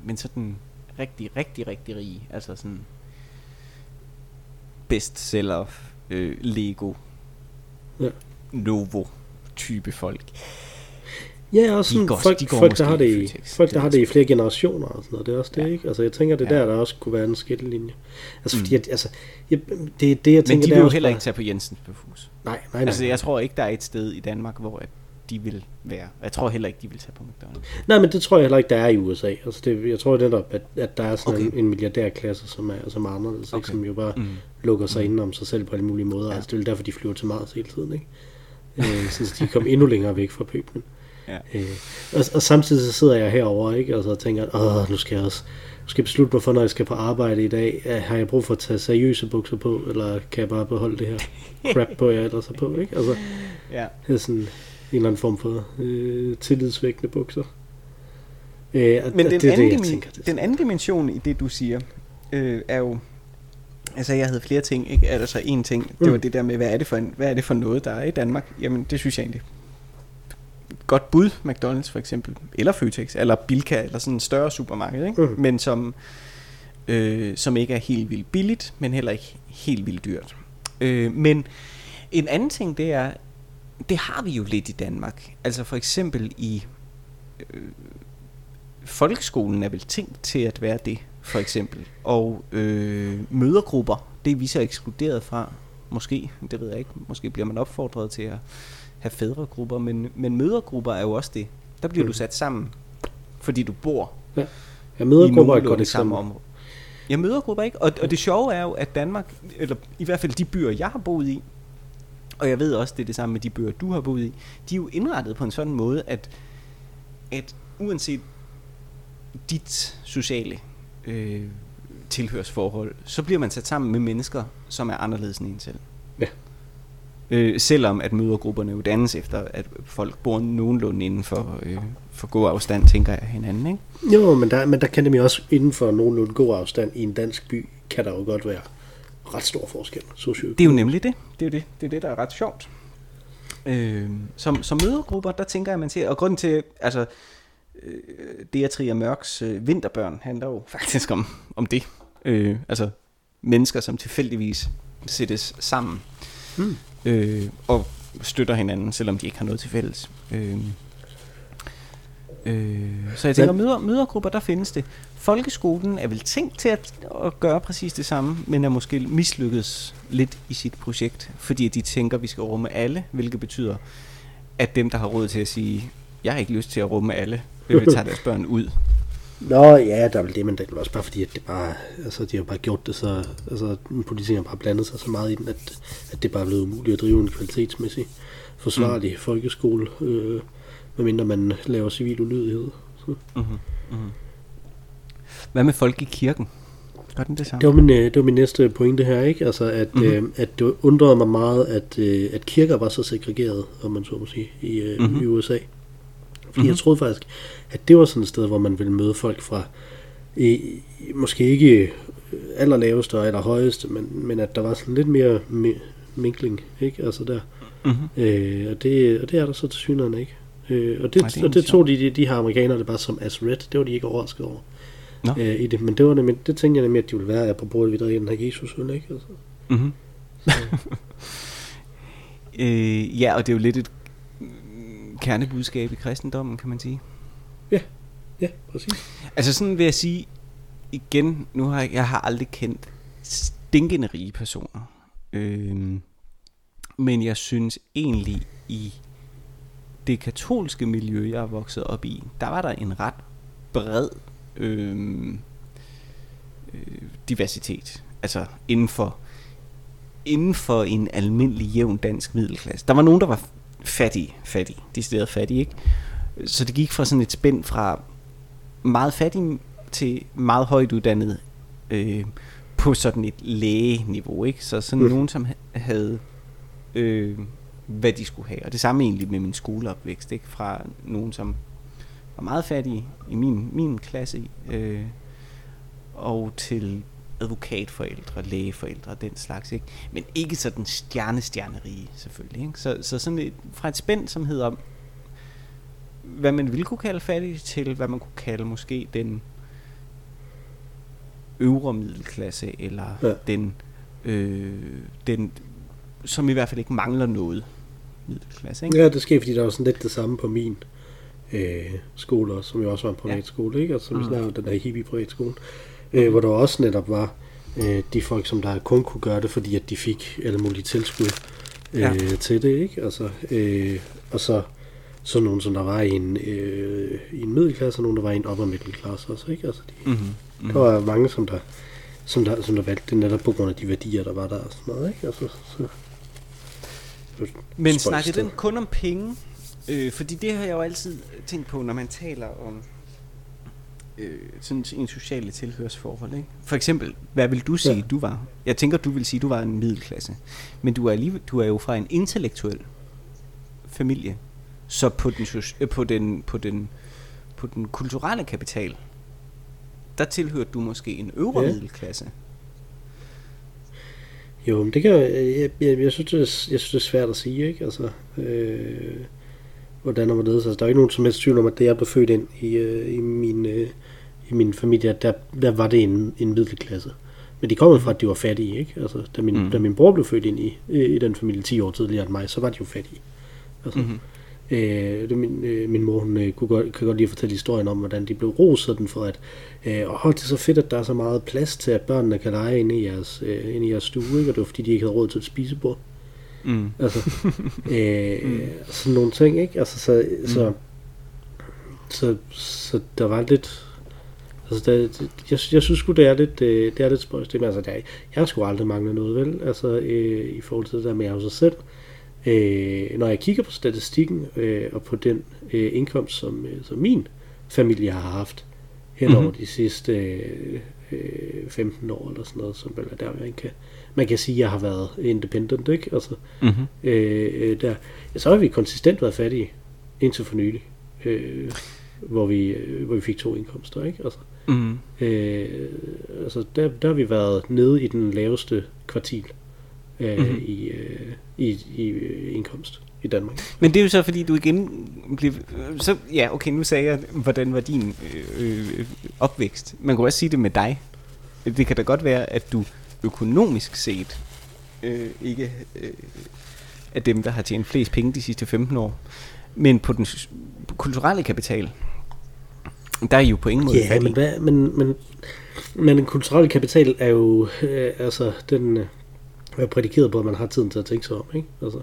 men sådan rigtig, rigtig, rigtig rig. Altså sådan bestseller, øh, Lego, Ja. Novo type folk. Ja, og sådan går- folk, de går folk, der har det i folk, der er har det i flere generationer og sådan noget. Det er også det, Ja. ikke? Altså, jeg tænker, det er Ja. der, der også kunne være en skillelinje. Altså, fordi Mm. at, altså, jeg, det, det, jeg tænker, Men de det vil er jo heller bare- ikke tage på Jensens Befus. Nej, nej, nej. Altså, jeg tror ikke, der er et sted i Danmark, hvor at de vil være. Jeg tror heller ikke, de vil tage på McDonald's. Nej, men det tror jeg heller ikke, der er i USA. Altså, det, jeg tror netop, at, at der er sådan Okay. en, en milliardærklasse, som er, som er anderledes, okay. Ikke? som jo bare Mm. lukker sig mm. inde om sig selv på alle mulige måder. Ja. Altså, det er derfor, de flyver til Mars hele tiden, ikke? øh, så de kom endnu længere væk fra pøblen. Ja. Øh, og, og samtidig så sidder jeg herover ikke? Og så tænker, åh, nu skal jeg også nu skal jeg beslutte mig for, når jeg skal på arbejde i dag. Øh, Har jeg brug for at tage seriøse bukser på, eller kan jeg bare beholde det her crap (laughs) på, jeg ellers er på, ikke? Altså, Ja. det er sådan en eller anden form for øh, tillidsvækkende bukser. Øh, Men den, det anden, det, tænker. Det, den anden dimension i det, du siger, øh, er jo... Altså, jeg havde flere ting, ikke? Altså, en ting, det var Mm. det der med, hvad er det, for en, hvad er det for noget, der er i Danmark? Jamen, det synes jeg egentlig. Godt bud, McDonald's for eksempel, eller Føtex, eller Bilka, eller sådan en større supermarked, ikke? Mm. Men som, øh, som ikke er helt vildt billigt, men heller ikke helt vildt dyrt. Øh, men en anden ting, det er, det har vi jo lidt i Danmark. Altså for eksempel i øh, folkeskolen er vel tænkt til at være det, for eksempel. Og øh, mødergrupper, det er vi så ekskluderet fra, måske, det ved jeg ikke, måske bliver man opfordret til at have fædregrupper, men, men mødergrupper er jo også det. Der bliver mm. Du sat sammen, fordi du bor jeg møder i grupper er godt nogenlunde samme område. Jeg møder grupper ikke, og, og det sjove er jo, at Danmark, eller i hvert fald de byer, jeg har boet i, og jeg ved også, det er det samme med de byer, du har boet i, de er jo indrettet på en sådan måde, at, at uanset dit sociale øh, tilhørsforhold, så bliver man sat sammen med mennesker, som er anderledes end en selv. Ja. Øh, selvom at mødergrupperne jo dannes efter, at folk bor nogenlunde inden for, øh, for god afstand, tænker jeg hinanden, ikke? Jo, men der, men der kan nemlig også inden for nogenlunde god afstand i en dansk by, kan der jo godt være ret stor forskel. Socioøkonomisk. Det er jo nemlig det. Det er det, det, er det der er ret sjovt. Øh, som, som mødergrupper, der tænker jeg, man til, og grunden til, altså, øh, det er Trier Mørks øh, Vinterbørn handler jo faktisk om, om det. Øh, altså, mennesker, som tilfældigvis sættes sammen Mm. øh, og støtter hinanden, selvom de ikke har noget til fælles. Øh, øh, så jeg tænker, Men- møder, mødergrupper, der findes det. Folkeskolen er vel tænkt til at, at gøre præcis det samme, men er måske mislykkedes lidt i sit projekt, fordi de tænker, at vi skal rumme alle, hvilket betyder, at dem, der har råd til at sige, jeg har ikke lyst til at rumme alle, øh, tager (laughs) deres børn ud. Nå, ja, der er vel det, men det er også bare fordi, at det bare, altså, de har bare gjort det så, altså, politikerne har bare blandet sig så meget i den, at, at det bare er blevet umuligt at drive en kvalitetsmæssig forsvarlig mm. folkeskole, øh, medmindre man laver civil ulydighed. Så. Mm-hmm. Mm-hmm. Hvad med folk i kirken? Gør den det samme? Det var min, øh, det var min næste pointe her, ikke? Altså, at, Mhm. mm-hmm. øh, at det undrede mig meget, at, øh, at kirker var så segregeret, om man så må sige, i, øh, Mhm. mm-hmm. i USA. Fordi Mhm. mm-hmm. jeg troede faktisk, at det var sådan et sted, hvor man ville møde folk fra, i, måske ikke allerlaveste og allerhøjeste, men, men at der var sådan lidt mere mi- minkling, ikke? Altså der. Mm-hmm. Øh, og, det, og det er der så til synligheden ikke. Øh, og det, Nej, det og det tog de, de, de her amerikanere det bare som as red. Det var de ikke overrasket over Nå. øh, i det. Men det, var nemlig, det tænkte jeg nemlig, at de ville være, apropos at vi drikker den her Jesus øl, ikke? Altså. Mm-hmm. (laughs) øh, ja, og det er jo lidt et kernebudskab i kristendommen, kan man sige. Ja, præcis. Altså sådan vil jeg sige, igen, nu har jeg, jeg har aldrig kendt stinkende rige personer. Øhm, men jeg synes egentlig i det katolske miljø, jeg er vokset op i, der var der en ret bred øh, øh, diversitet. Altså inden for, inden for en almindelig jævn dansk middelklasse. Der var nogen, der var fattige, fattige, decideret fattige, ikke? Så det gik fra sådan et spænd fra meget fattige til meget højt uddannet øh, på sådan et lægeniveau, ikke? Så sådan mm. nogen, som havde øh, hvad de skulle have. Og det samme egentlig med min skoleopvækst, ikke? Fra nogen, som var meget fattige i min, min klasse, øh, og til advokatforældre, lægeforældre den slags, ikke? Men ikke sådan stjerne-stjernerige, selvfølgelig, ikke? Så, så sådan et, fra et spænd, som hedder, hvad man ville kunne kalde fattig, til hvad man kunne kalde måske den øvre middelklasse, eller ja. den, øh, den, som i hvert fald ikke mangler noget middelklasse. Ikke? Ja, det sker, fordi der var sådan lidt det samme på min øh, skole også, som jo også var en privatskole, ja. ikke? Altså, som mm. snakker den der hippie privatskole, øh, hvor der også netop var øh, de folk, som der kun kunne gøre det, fordi at de fik alle mulige tilskud øh, ja. til det, ikke? Altså, øh, og så sådan nogen, som der var i en, øh, i en middelklasse, og nogen, der var i en upper middelklasse også, ikke? Altså, de, mm-hmm. Mm-hmm. Der var mange, som der, som der, som der valgte det netop på grund af de værdier, der var der og sådan noget, ikke? Altså, så, Men snakker den kun om penge? Øh, fordi det har jeg jo altid tænkt på, når man taler om øh, sådan en sociale tilhørsforhold. Ikke? For eksempel, hvad vil du sige, ja. du var? Jeg tænker, du vil sige, du var en middelklasse. Men du er, lige, du er jo fra en intellektuel familie. Så på den, øh, på den, på den, på den kulturelle kapital, der tilhørte du måske en øvre ja. middelklasse. Jo, men det kan jeg, jeg, jeg, jeg, synes, det er, jeg synes, det er svært at sige, ikke? Altså, øh, hvordan og hvorledes. Altså, der er ikke nogen som helst tvivl om, at det jeg blev født ind i, øh, i, min, øh, i min familie, der, der var det en, en middelklasse. Men de kommer fra, at de var fattige, ikke? Altså, da min, mm. da min bror blev født ind i, i den familie 10 år tidligere end mig, så var de jo fattige. Altså, mm-hmm. Øh, det, min, øh, min mor hun, øh, kunne godt, kan godt lige fortælle historien om, hvordan de blev roset den for, at øh, åh, det er så fedt, at der er så meget plads til, at børnene kan lege inde i jeres, øh, inde i jeres stue, ikke? og det var fordi, de ikke havde råd til et spisebord. Mm. Altså, (laughs) øh, mm. sådan nogle ting, ikke? Altså, så, mm. så, så, så der var lidt... Altså, der, jeg, jeg synes sgu, det er lidt, øh, det er lidt spøjst. Altså, der, jeg har sgu aldrig manglet noget, vel? Altså, øh, i forhold til det der med at sig selv. Øh, når jeg kigger på statistikken øh, og på den øh, indkomst, som, øh, som min familie har haft hen over mm-hmm. de sidste øh, 15 år eller sådan noget, som vel er der, man kan, man kan sige, at jeg har været independent, ikke? Altså, mm-hmm. øh, der, ja, så har vi konsistent været fattige indtil for nylig, øh, hvor, vi, øh, hvor vi fik to indkomster, ikke? Altså, mm-hmm. øh, altså der, der har vi været nede i den laveste kvartil øh, mm-hmm. i, øh, i, i øh, indkomst i Danmark. Men det er jo så fordi du igen blev så ja okay nu sagde jeg hvordan var din øh, øh, opvækst. Man kan også sige det med dig. Det kan da godt være at du økonomisk set øh, ikke øh, er dem der har tjent flest penge de sidste 15 år. Men på den kulturelle kapital der er I jo på ingen måde Ja, men, hvad, men, men, men den kulturelle kapital er jo øh, altså den øh, er prædikeret på, at man har tiden til at tænke sig om. Ikke? Altså,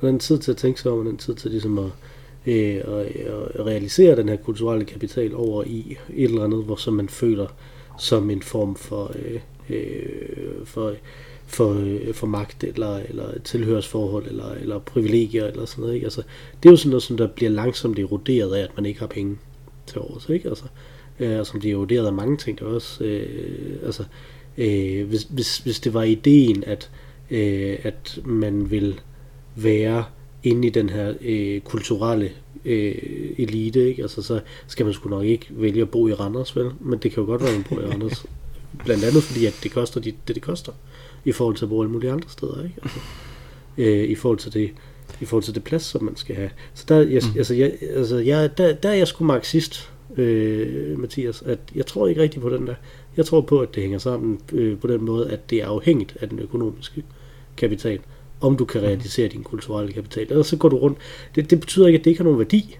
man har en tid til at tænke sig om, og den tid til ligesom at, øh, at, at realisere den her kulturelle kapital over i et eller andet, hvor som man føler som en form for, øh, øh, for, for, øh, for magt, eller, eller tilhørsforhold, eller, eller privilegier, eller sådan noget. Ikke? Altså, det er jo sådan noget, som der bliver langsomt eroderet af, at man ikke har penge til års, ikke? Altså, øh, som bliver eroderet af mange ting, der også, øh, altså, øh, hvis, hvis, hvis det var ideen, at, øh, at man vil være inde i den her øh, kulturelle øh, elite, ikke? Altså, så skal man sgu nok ikke vælge at bo i Randers, vel? Men det kan jo godt være, at man bor i Randers. (laughs) Blandt andet fordi, at det koster det, det, koster, i forhold til at bo alle mulige andre steder, ikke? Altså, øh, I forhold til det i forhold til det plads, som man skal have. Så der, jeg, mm. altså, jeg, altså, jeg, der, der er jeg sgu marxist, øh, Mathias, at jeg tror ikke rigtig på den der. Jeg tror på, at det hænger sammen øh, på den måde, at det er afhængigt af den økonomiske kapital, om du kan realisere din kulturelle kapital. Ellers så går du rundt. Det, det betyder ikke, at det ikke har nogen værdi,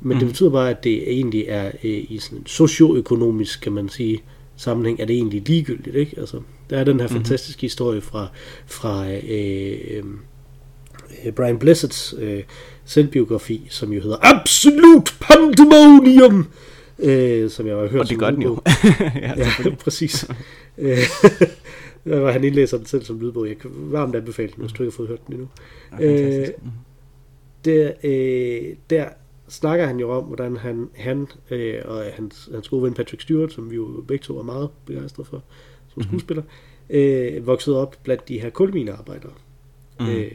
men mm. det betyder bare, at det egentlig er øh, i sådan en socioøkonomisk, kan man sige, sammenhæng, er det egentlig ligegyldigt. Ikke? Altså, der er den her mm. fantastiske historie fra, fra øh, øh, Brian Blesseds øh, selvbiografi, som jo hedder Absolut Pandemonium, øh, som jeg har hørt Og det gør den jo. (laughs) ja, ja (laughs) præcis. Øh, var (laughs) han indlæser den selv som lydbog. Jeg kan varmt anbefale den, hvis du ikke har fået hørt den endnu. Ja, øh, der, øh, der snakker han jo om, hvordan han, han øh, og hans, hans gode ven Patrick Stewart, som vi jo begge to er meget begejstrede for som skuespiller, mm-hmm. øh, voksede op blandt de her kulminearbejdere. Mm. Øh,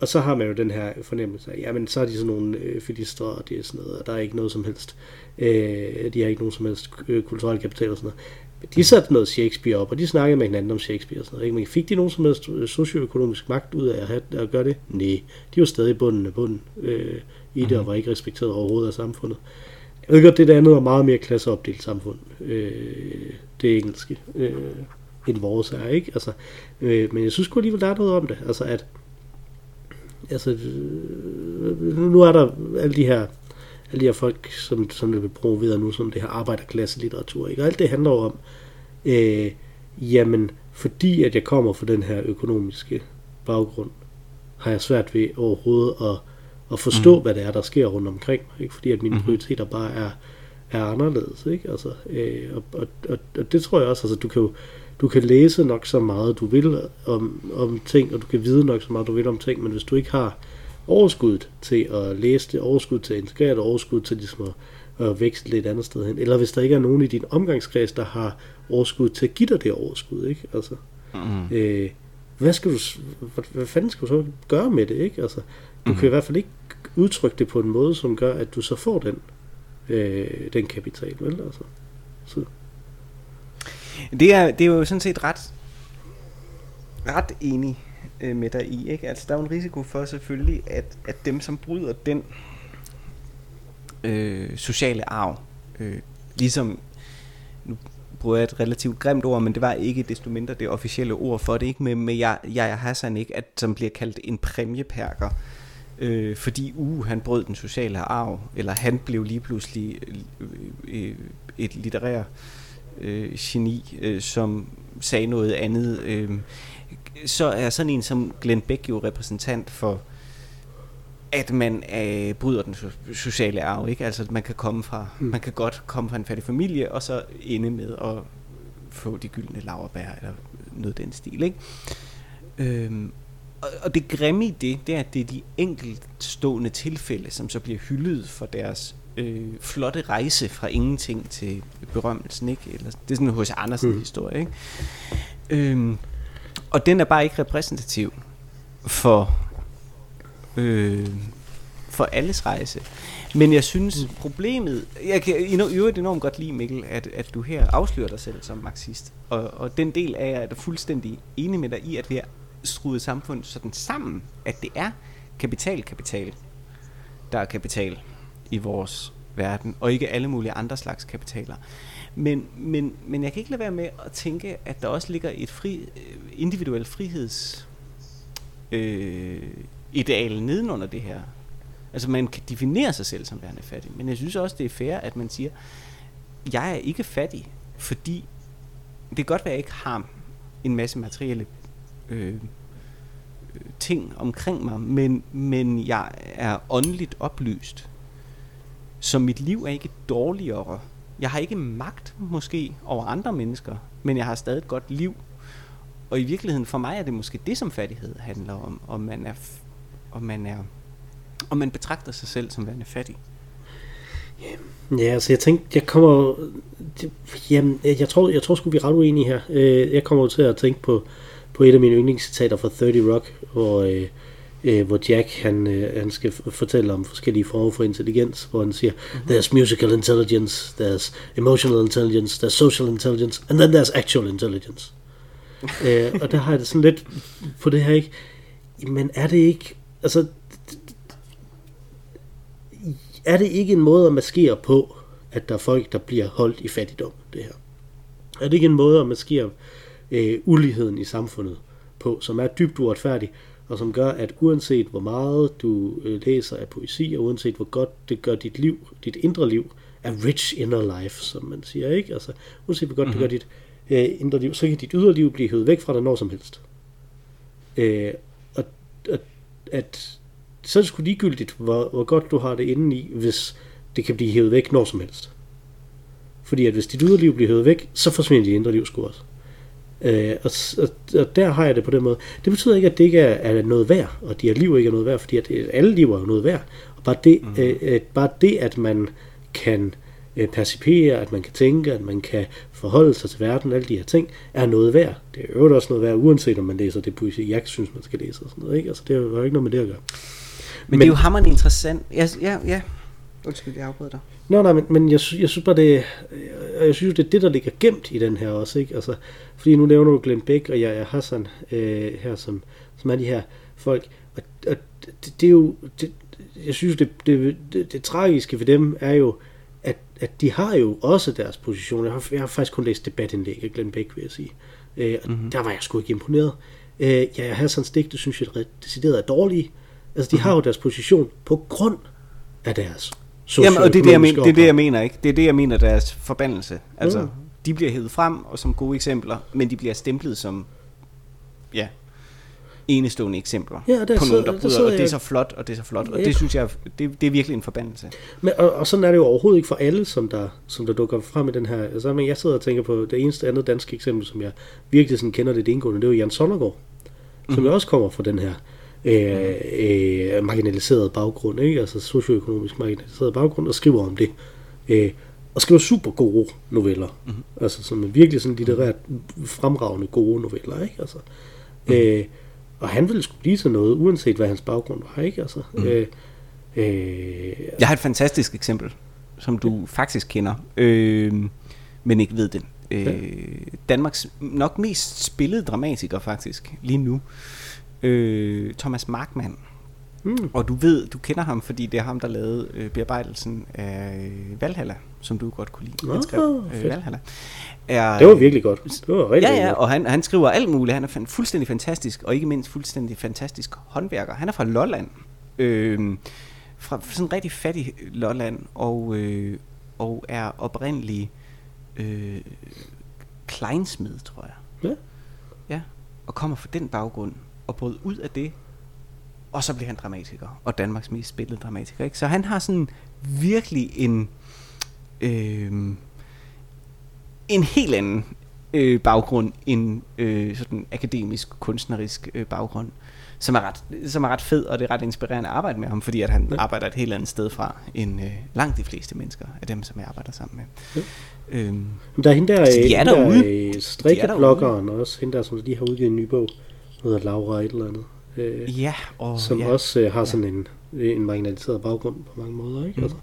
og så har man jo den her fornemmelse af, jamen så er de sådan nogle øh, filister, og det er sådan noget, og der er ikke noget som helst, øh, de har ikke nogen som helst øh, kulturel kapital og sådan noget. Men de satte noget Shakespeare op, og de snakkede med hinanden om Shakespeare og sådan noget. Ikke? Men fik de nogen som helst øh, socioøkonomisk magt ud af at, have, at gøre det? Nej, de var stadig bunden af bunden øh, i det, mm-hmm. og var ikke respekteret overhovedet af samfundet. Jeg ved godt, det der andet er meget mere klasseopdelt samfund, øh, det engelske, øh, end vores er, ikke? Altså, øh, men jeg synes godt alligevel, der er noget om det. Altså, at altså, nu er der alle de her alle de her folk, som, som det vil promovere nu, som det her arbejderklasse litteratur, ikke? Og alt det handler jo om, øh, jamen, fordi at jeg kommer fra den her økonomiske baggrund, har jeg svært ved overhovedet at, at forstå, mm. hvad det er, der sker rundt omkring mig, ikke? Fordi at mine mm. prioriteter bare er, er anderledes, ikke? Altså, øh, og, og, og, og, det tror jeg også, altså, du kan jo, du kan læse nok så meget du vil om, om ting, og du kan vide nok så meget du vil om ting, men hvis du ikke har overskuddet til at læse det, overskud til at integrere det, overskud til ligesom at, at vækste lidt andet sted hen, eller hvis der ikke er nogen i din omgangskreds, der har overskud til at give dig det overskud, ikke? Altså, mm. øh, hvad skal du, hvad, hvad fanden skal du så gøre med det, ikke? Altså, du mm. kan i hvert fald ikke udtrykke det på en måde, som gør, at du så får den, øh, den kapital, vel? Altså, så. Det er, det er jo sådan set ret, ret enig øh, med dig i. Ikke? Altså, der er jo en risiko for selvfølgelig, at, at dem, som bryder den øh, sociale arv, øh, ligesom, nu bruger jeg et relativt grimt ord, men det var ikke desto mindre det officielle ord for det, ikke med, med jeg, jeg Hassan, ikke, at, som bliver kaldt en præmieperker, øh, fordi uh, han brød den sociale arv, eller han blev lige pludselig øh, øh, et litterær øh, geni, øh, som sagde noget andet. Øh, så er sådan en som Glenn Beck jo repræsentant for at man øh, bryder den sociale arv, ikke? Altså, man kan komme fra, mm. man kan godt komme fra en fattig familie, og så ende med at få de gyldne laverbær, eller noget den stil, ikke? Øhm, og, og det grimme i det, det er, at det er de enkeltstående tilfælde, som så bliver hyldet for deres øh, flotte rejse fra ingenting til berømmelsen, ikke? Eller, det er sådan en H.C. Andersen mm. historie, ikke? Øhm, og den er bare ikke repræsentativ for øh, for alles rejse. Men jeg synes mm. problemet, jeg kan i øvrigt enormt godt lide Mikkel, at, at du her afslører dig selv som marxist. Og, og den del af jeg er fuldstændig enig med dig i, at vi har skruet samfundet sådan sammen, at det er kapital, kapital, der er kapital i vores verden, og ikke alle mulige andre slags kapitaler. Men, men, men jeg kan ikke lade være med at tænke, at der også ligger et fri, individuel individuelt friheds øh, ideal nedenunder det her. Altså man kan definere sig selv som værende fattig, men jeg synes også, det er fair, at man siger, jeg er ikke fattig, fordi det kan godt være, at jeg ikke har en masse materielle øh, ting omkring mig, men, men jeg er åndeligt oplyst. Så mit liv er ikke dårligere jeg har ikke magt måske over andre mennesker, men jeg har stadig et godt liv. Og i virkeligheden for mig er det måske det, som fattighed handler om, om man er, om man er, om man betragter sig selv som værende fattig. Ja, altså jeg tænkte, jeg kommer, jamen, jeg tror, jeg tror sgu vi er ret uenige her. Øh, jeg kommer til at tænke på, på et af mine yndlingscitater fra 30 Rock, hvor, øh, øh, hvor Jack han, øh, han skal fortælle om forskellige former for intelligens, hvor han siger, mm-hmm. there's musical intelligence, there's emotional intelligence, there's social intelligence, and then there's actual intelligence. (laughs) øh, og der har jeg det sådan lidt på det her, ikke? Men er det ikke, altså, er det ikke en måde at maskere på, at der er folk, der bliver holdt i fattigdom, det her? Er det ikke en måde at maskere øh, uligheden i samfundet på, som er dybt uretfærdig, og som gør, at uanset hvor meget du øh, læser af poesi, og uanset hvor godt det gør dit liv, dit indre liv, er rich inner life, som man siger, ikke? Altså, uanset hvor godt mm-hmm. det gør mhm. dit øh, indre liv, så kan dit ydre liv blive hævet væk fra dig når som helst. Øh, og, og at så er det sgu ligegyldigt, hvor, hvor godt du har det inde i, hvis det kan blive hævet væk når som helst. Fordi at hvis dit ydre liv bliver hævet væk, så forsvinder dit indre liv sgu også. Øh, og, og, og der har jeg det på den måde. Det betyder ikke, at det ikke er, er noget værd, og de her liv ikke er noget værd, fordi at øh, alle liv er jo noget værd. Og bare det, mm. øh, øh, bare det at man kan øh, percipere, at man kan tænke, at man kan forholde sig til verden, alle de her ting, er noget værd. Det er jo også noget værd, uanset om man læser det poesi, jeg synes, man skal læse og sådan noget. Ikke? Altså, det har jo ikke noget med det at gøre. Men, men det er jo hammerende interessant. Ja, ja, ja. Undskyld, jeg afbryder dig. Nå, nej, men, men jeg, sy- jeg synes bare, det, jeg synes, det er det, der ligger gemt i den her også, ikke? Altså, fordi nu nævner du Glenn Beck og jeg er Hassan øh, her, som, som er de her folk, og, og det, det er jo, det, jeg synes, det, det, det, det tragiske ved dem er jo, at, at de har jo også deres position. Jeg har, jeg har faktisk kun læst debatindlæg af Glenn Beck, vil jeg sige. Øh, og mm-hmm. der var jeg sgu ikke imponeret. Øh, ja, Hassans digte, synes jeg, er decideret er dårlige. Altså, de mm-hmm. har jo deres position på grund af deres Jamen, og det er det, jeg mener, det er det, jeg mener, ikke? Det er det, jeg mener, deres forbandelse. Altså, mm. de bliver hævet frem og som gode eksempler, men de bliver stemplet som, ja, enestående eksempler ja, der på nogen, der bryder, og det er så flot, og det er så flot, og ja. det synes jeg, det, det er virkelig en forbandelse. Men, og, og sådan er det jo overhovedet ikke for alle, som der, som der dukker frem i den her, altså, men jeg sidder og tænker på det eneste andet danske eksempel, som jeg virkelig sådan kender det indgående, det er jo Jan Sonnergaard, som mm. jo også kommer fra den her øh, øh, marginaliseret baggrund, ikke? altså socioøkonomisk marginaliseret baggrund, og skriver om det. Øh, og skriver super gode noveller. Mm-hmm. Altså som er virkelig sådan litterært fremragende gode noveller, ikke? Altså, mm. øh, og han ville skulle blive til noget, uanset hvad hans baggrund var, ikke? Altså, mm. øh, øh, Jeg har et fantastisk eksempel, som du ja. faktisk kender, øh, men ikke ved det. Øh, ja. Danmarks nok mest spillede dramatiker faktisk, lige nu øh, Thomas Markmann. Mm. Og du ved, du kender ham, fordi det er ham, der lavede øh, bearbejdelsen af øh, Valhalla, som du godt kunne lide. Han skrev øh, Valhalla. Er, det var virkelig godt. Det var rigtig Ja, ja, og han, han skriver alt muligt. Han er fuldstændig fantastisk, og ikke mindst fuldstændig fantastisk håndværker. Han er fra Lolland. Øh, fra sådan en rigtig fattig Lolland, og, øh, og er oprindelig øh, kleinsmed, tror jeg. Ja. Ja, og kommer fra den baggrund og brød ud af det, og så blev han dramatiker, og Danmarks mest spillede dramatiker. Ikke? Så han har sådan virkelig en, øh, en helt anden øh, baggrund end øh, sådan akademisk, kunstnerisk øh, baggrund, som er, ret, som er ret fed, og det er ret inspirerende at arbejde med ham, fordi at han ja. arbejder et helt andet sted fra, end øh, langt de fleste mennesker af dem, som jeg arbejder sammen med. Ja. Øhm, Men der er hende der, de er hende der strikkebloggeren også, hende der, som lige har udgivet en ny bog, hedder Laura et eller andet. Øh, ja, og, som ja. også øh, har sådan en, en marginaliseret baggrund på mange måder. Ikke? Mm. Altså,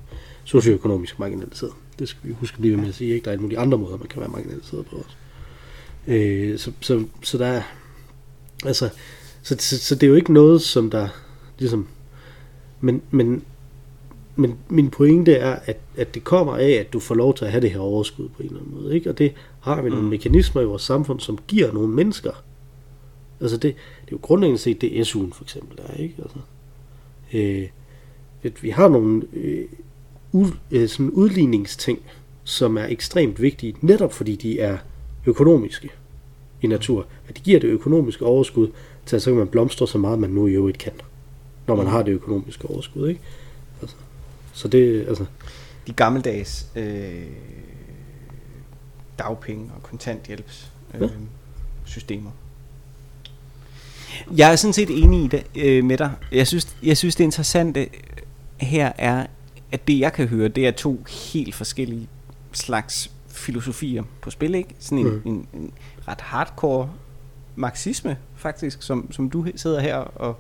socioøkonomisk marginaliseret. Det skal vi huske at blive med at sige. Ikke? Der er alle mulige andre måder, man kan være marginaliseret på også. Øh, så, så, så der er, altså, så, så, så det er jo ikke noget, som der ligesom, men, men, men min pointe er, at, at det kommer af, at du får lov til at have det her overskud på en eller anden måde. Ikke? Og det har vi nogle mm. mekanismer i vores samfund, som giver nogle mennesker Altså det, det er jo grundlæggende set det SU'en for eksempel er, ikke? Altså, øh, vi har nogle øh, u, øh, sådan udligningsting, som er ekstremt vigtige, netop fordi de er økonomiske i natur. At de giver det økonomiske overskud til, at så kan man blomstre så meget, man nu i øvrigt kan. Når man mm. har det økonomiske overskud, ikke? Altså, så det, altså... De gammeldags øh, dagpenge og kontanthjælps øh, ja. systemer jeg er sådan set enig i det, øh, med dig. Jeg synes, jeg synes, det interessante her er, at det jeg kan høre, det er to helt forskellige slags filosofier på spil, ikke? Sådan en, mm. en, en ret hardcore marxisme, faktisk, som, som du sidder her og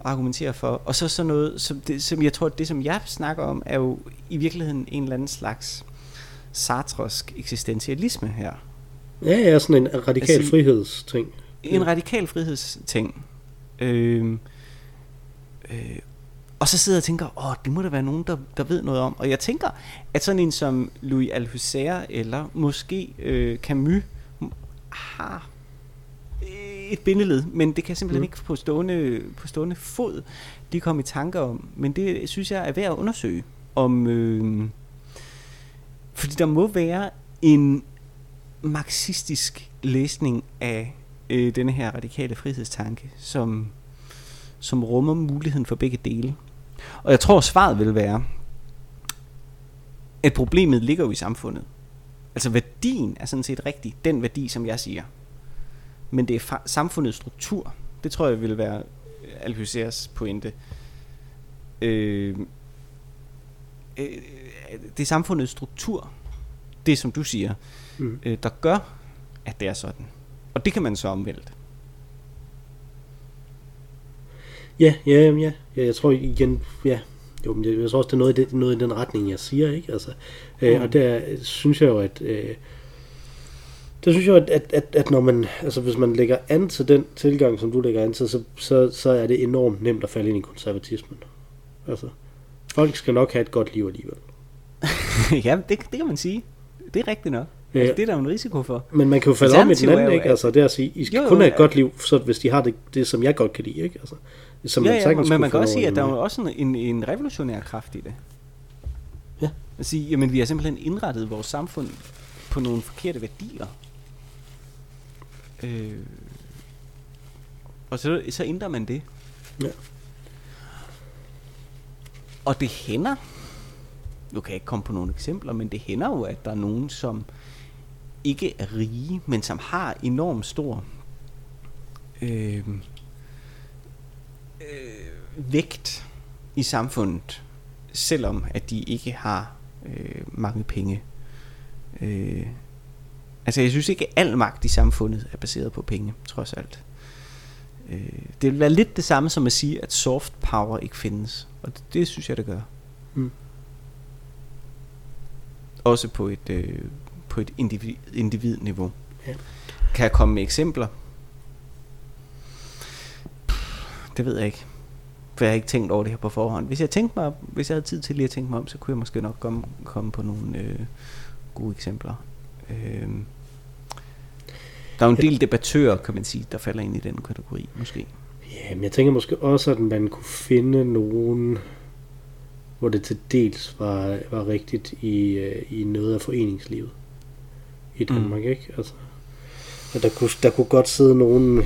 argumenterer for. Og så sådan noget, som, det, som jeg tror, det som jeg snakker om, er jo i virkeligheden en eller anden slags sartrosk eksistentialisme her. Ja, ja, sådan en radikal altså, frihedsting en radikal frihedsting. Øh, øh, og så sidder jeg og tænker, åh, det må der være nogen, der, der ved noget om. Og jeg tænker, at sådan en som Louis Althusser, eller måske øh, Camus, har et bindeled, men det kan simpelthen mm. ikke på stående, på stående fod de komme i tanker om. Men det synes jeg er værd at undersøge. Om, øh, fordi der må være en marxistisk læsning af øh, denne her radikale frihedstanke, som, som rummer muligheden for begge dele. Og jeg tror, svaret vil være, at problemet ligger jo i samfundet. Altså værdien er sådan set rigtig den værdi, som jeg siger. Men det er fa- samfundets struktur. Det tror jeg vil være Althusser's pointe. Øh, øh, det er samfundets struktur, det som du siger, Mm. øh, der gør, at det er sådan. Og det kan man så omvælte. Ja, ja, ja, ja. Jeg tror igen, ja. Jo, men jeg, jeg tror også, det er noget i, det, noget i den retning, jeg siger, ikke? Altså, øh, Mm. Og der synes jeg jo, at... Øh, det synes jeg at, at, at, at når man, altså hvis man lægger an til den tilgang, som du lægger an til, så, så, så er det enormt nemt at falde ind i konservatismen. Altså, folk skal nok have et godt liv alligevel. (laughs) ja, det, det kan man sige. Det er rigtigt nok. Ja. Altså, det er der jo en risiko for. Men man kan jo falde om i den anden, ikke? Altså, det er at sige, I skal Jo, jo, kun have et godt liv, så hvis de har det, det som jeg godt kan lide, ikke? Altså, som ja, ja, men man kan også sige, at der er jo også en, en, en revolutionær kraft i det. Ja. At sige, jamen vi har simpelthen indrettet vores samfund på nogle forkerte værdier. Øh, og så, så ændrer man det. Ja. Og det hænder, nu kan jeg ikke komme på nogle eksempler, men det hænder jo, at der er nogen, som ikke er rige, men som har enormt stor øh, øh, vægt i samfundet, selvom at de ikke har øh, mange penge. Øh, altså jeg synes ikke, at al magt i samfundet er baseret på penge, trods alt. Øh, det vil være lidt det samme som at sige, at soft power ikke findes. Og det, det synes jeg, det gør. Mm. Også på et, øh, på et individ, individniveau. Ja. Kan jeg komme med eksempler? Det ved jeg ikke. For jeg har ikke tænkt over det her på forhånd. Hvis jeg, tænkte mig, hvis jeg havde tid til lige at tænke mig om, så kunne jeg måske nok komme, komme på nogle øh, gode eksempler. Øh, der er jo en del debattører, kan man sige, der falder ind i den kategori, måske. Ja, men jeg tænker måske også, at man kunne finde nogen, hvor det til dels var, var rigtigt i, øh, i noget af foreningslivet i Mm. Danmark, mm. ikke? Altså, at der kunne, der kunne godt sidde nogen,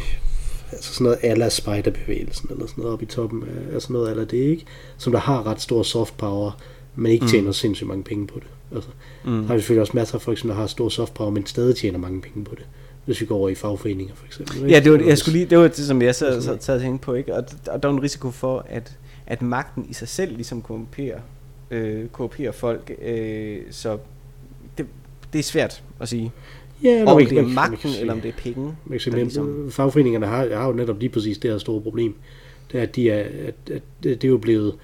altså sådan noget ala spejderbevægelsen, eller sådan noget oppe i toppen af, af sådan noget eller det, ikke? Som der har ret stor soft power, men ikke Mm. tjener sindssygt mange penge på det. Altså, Mm. der har vi selvfølgelig også masser af folk, som der har stor soft power, men stadig tjener mange penge på det. Hvis vi går over i fagforeninger, for eksempel. ikke? Ja, det var, jeg skulle lige, det var det, som jeg så, så, noget. så tænkte på, ikke? Og, og der er en risiko for, at, at magten i sig selv ligesom korrumperer, øh, korrumperer folk, øh, så det, det er svært at sige. Ja, om det er magten, eller om det er penge. Man kan ligesom- fagforeningerne har, har jo netop lige præcis det her store problem. Det er, at, de er, at, at det er jo blevet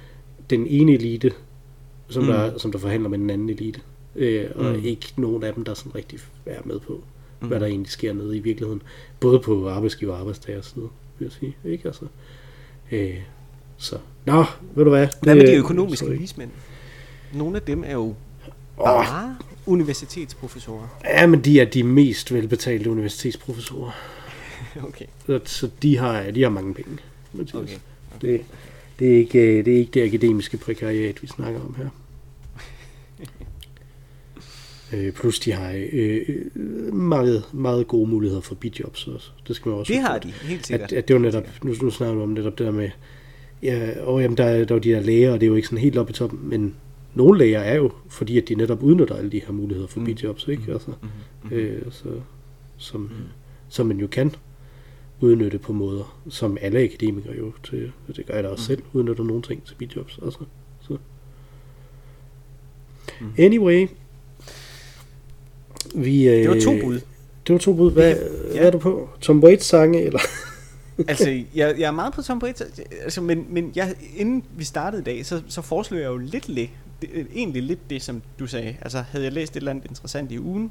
den ene elite, som, Mm. der, som der forhandler med den anden elite. Øh, og Mm. ikke nogen af dem, der sådan rigtig er med på, Mm. hvad der egentlig sker nede i virkeligheden. Både på arbejdsgiver og arbejdstager side, vil jeg sige. Ikke altså? Øh, så, nå, ved du hvad? Hvad med de Det- økonomiske vismænd? Nogle af dem er jo bare universitetsprofessorer. Ja, men de er de mest velbetalte universitetsprofessorer. (laughs) Okay. Så, så de, har, de har mange penge. Mathias. okay. Det, det, er ikke, øh, det er ikke det akademiske prekariat, vi snakker om her. (laughs) Øh, plus de har øh, øh, meget, meget gode muligheder for bidjobs også. Det skal man også Det har de, helt sikkert. At, at det var netop, nu, nu snakker vi om netop det der med, ja, og jamen, der, er- der er jo de der læger, og det er jo ikke sådan helt oppe i toppen, men nogle læger er jo, fordi at de netop udnytter alle de her muligheder for Mm. mm. bidjobs, ikke? Altså, Mhm, mhm. øh, så, som, Mm. som man jo kan udnytte på måder, som alle akademikere jo, til, det gør jeg da også Mm. selv, udnytter nogle ting til bidjobs. Altså. Så. Mm. Anyway, vi, øh, Det var to bud. Det var to bud. Hvad, ja. hvad er du på? Tom Waits sange, eller? Altså, jeg, jeg er meget på Tom Waits, altså, men, men jeg, inden vi startede i dag, så, så foreslog jeg jo lidt, lidt det, egentlig lidt det, som du sagde. Altså, havde jeg læst et eller andet interessant i ugen,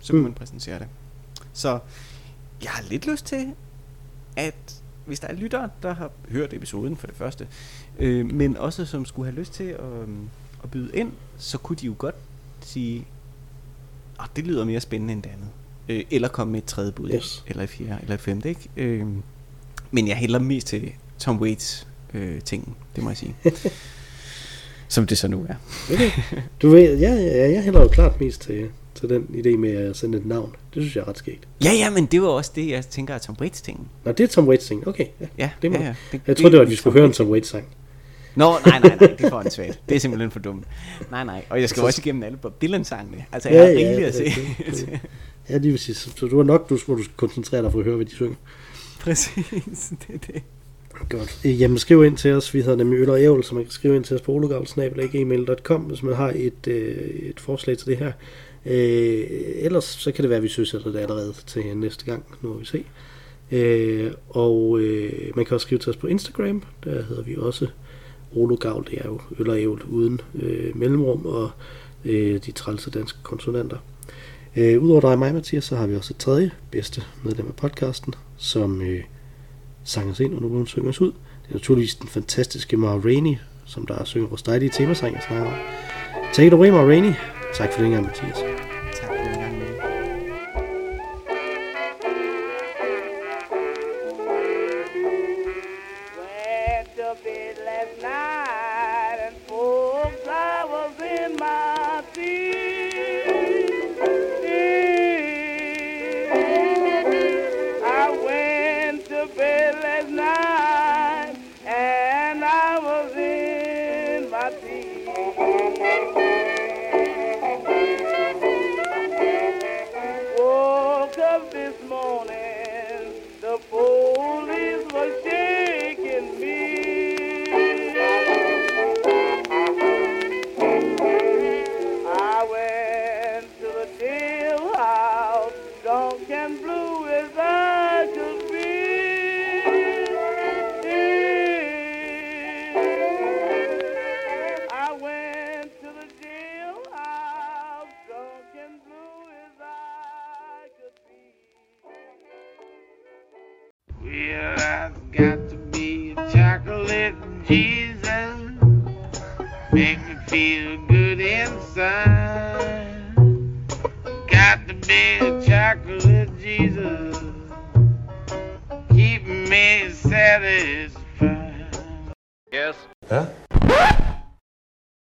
så kunne Mm. man præsentere det. Så jeg har lidt lyst til, at hvis der er lyttere, der har hørt episoden for det første, øh, men også som skulle have lyst til at, øhm, at byde ind, så kunne de jo godt sige, at det lyder mere spændende end det andet. Øh, eller komme med et tredje bud, Yes. eller et fjerde, eller et femte, ikke? Øh, men jeg hælder mest til Tom Waits øh, ting, det må jeg sige. (laughs) Som det så nu er. Okay. Du ved, ja, ja, ja, jeg hælder jo klart mest til, til den idé med at sende et navn. Det synes jeg er ret skægt. Ja, ja, men det var også det, jeg tænker er Tom Waits ting. Nå, det er Tom Waits ting. Okay, ja. Ja, Det må- ja, ja. Jeg troede, det var, at vi skulle høre en Tom Waits sang. Nå, nej, nej, nej, det er for en svært. Det er simpelthen for dumt. Nej, nej, og jeg skal også igennem alle Bob Dylan-sangene. Altså, jeg Ja, har ja, rigeligt at se. det- det- Ja, lige præcis. Så du har nok, du, hvor du skal koncentrere dig for at høre, hvad de synger. (laughs) Præcis, det er det. Godt. Jamen, skriv ind til os. Vi hedder nemlig Øl og Ævl, så man kan skrive ind til os på ologavl.gmail.com, hvis man har et, øh, et forslag til det her. Øh, ellers så kan det være, at vi søsætter det allerede til næste gang. Nu må vi se. Øh, og øh, man kan også skrive til os på Instagram. Der hedder vi også Ologavl. Det er jo Øl og Ævl uden øh, mellemrum og øh, de trælse danske konsonanter. Øh, Udover dig og mig, Mathias, så har vi også et tredje bedste medlem af podcasten, som øh, sang os ind, og nu hun synger os ud. Det er naturligvis den fantastiske Ma Rainey, som der synger vores dejlige temasang, jeg snakker om. Take it away, Ma Rainey. Tak for den gang, Mathias.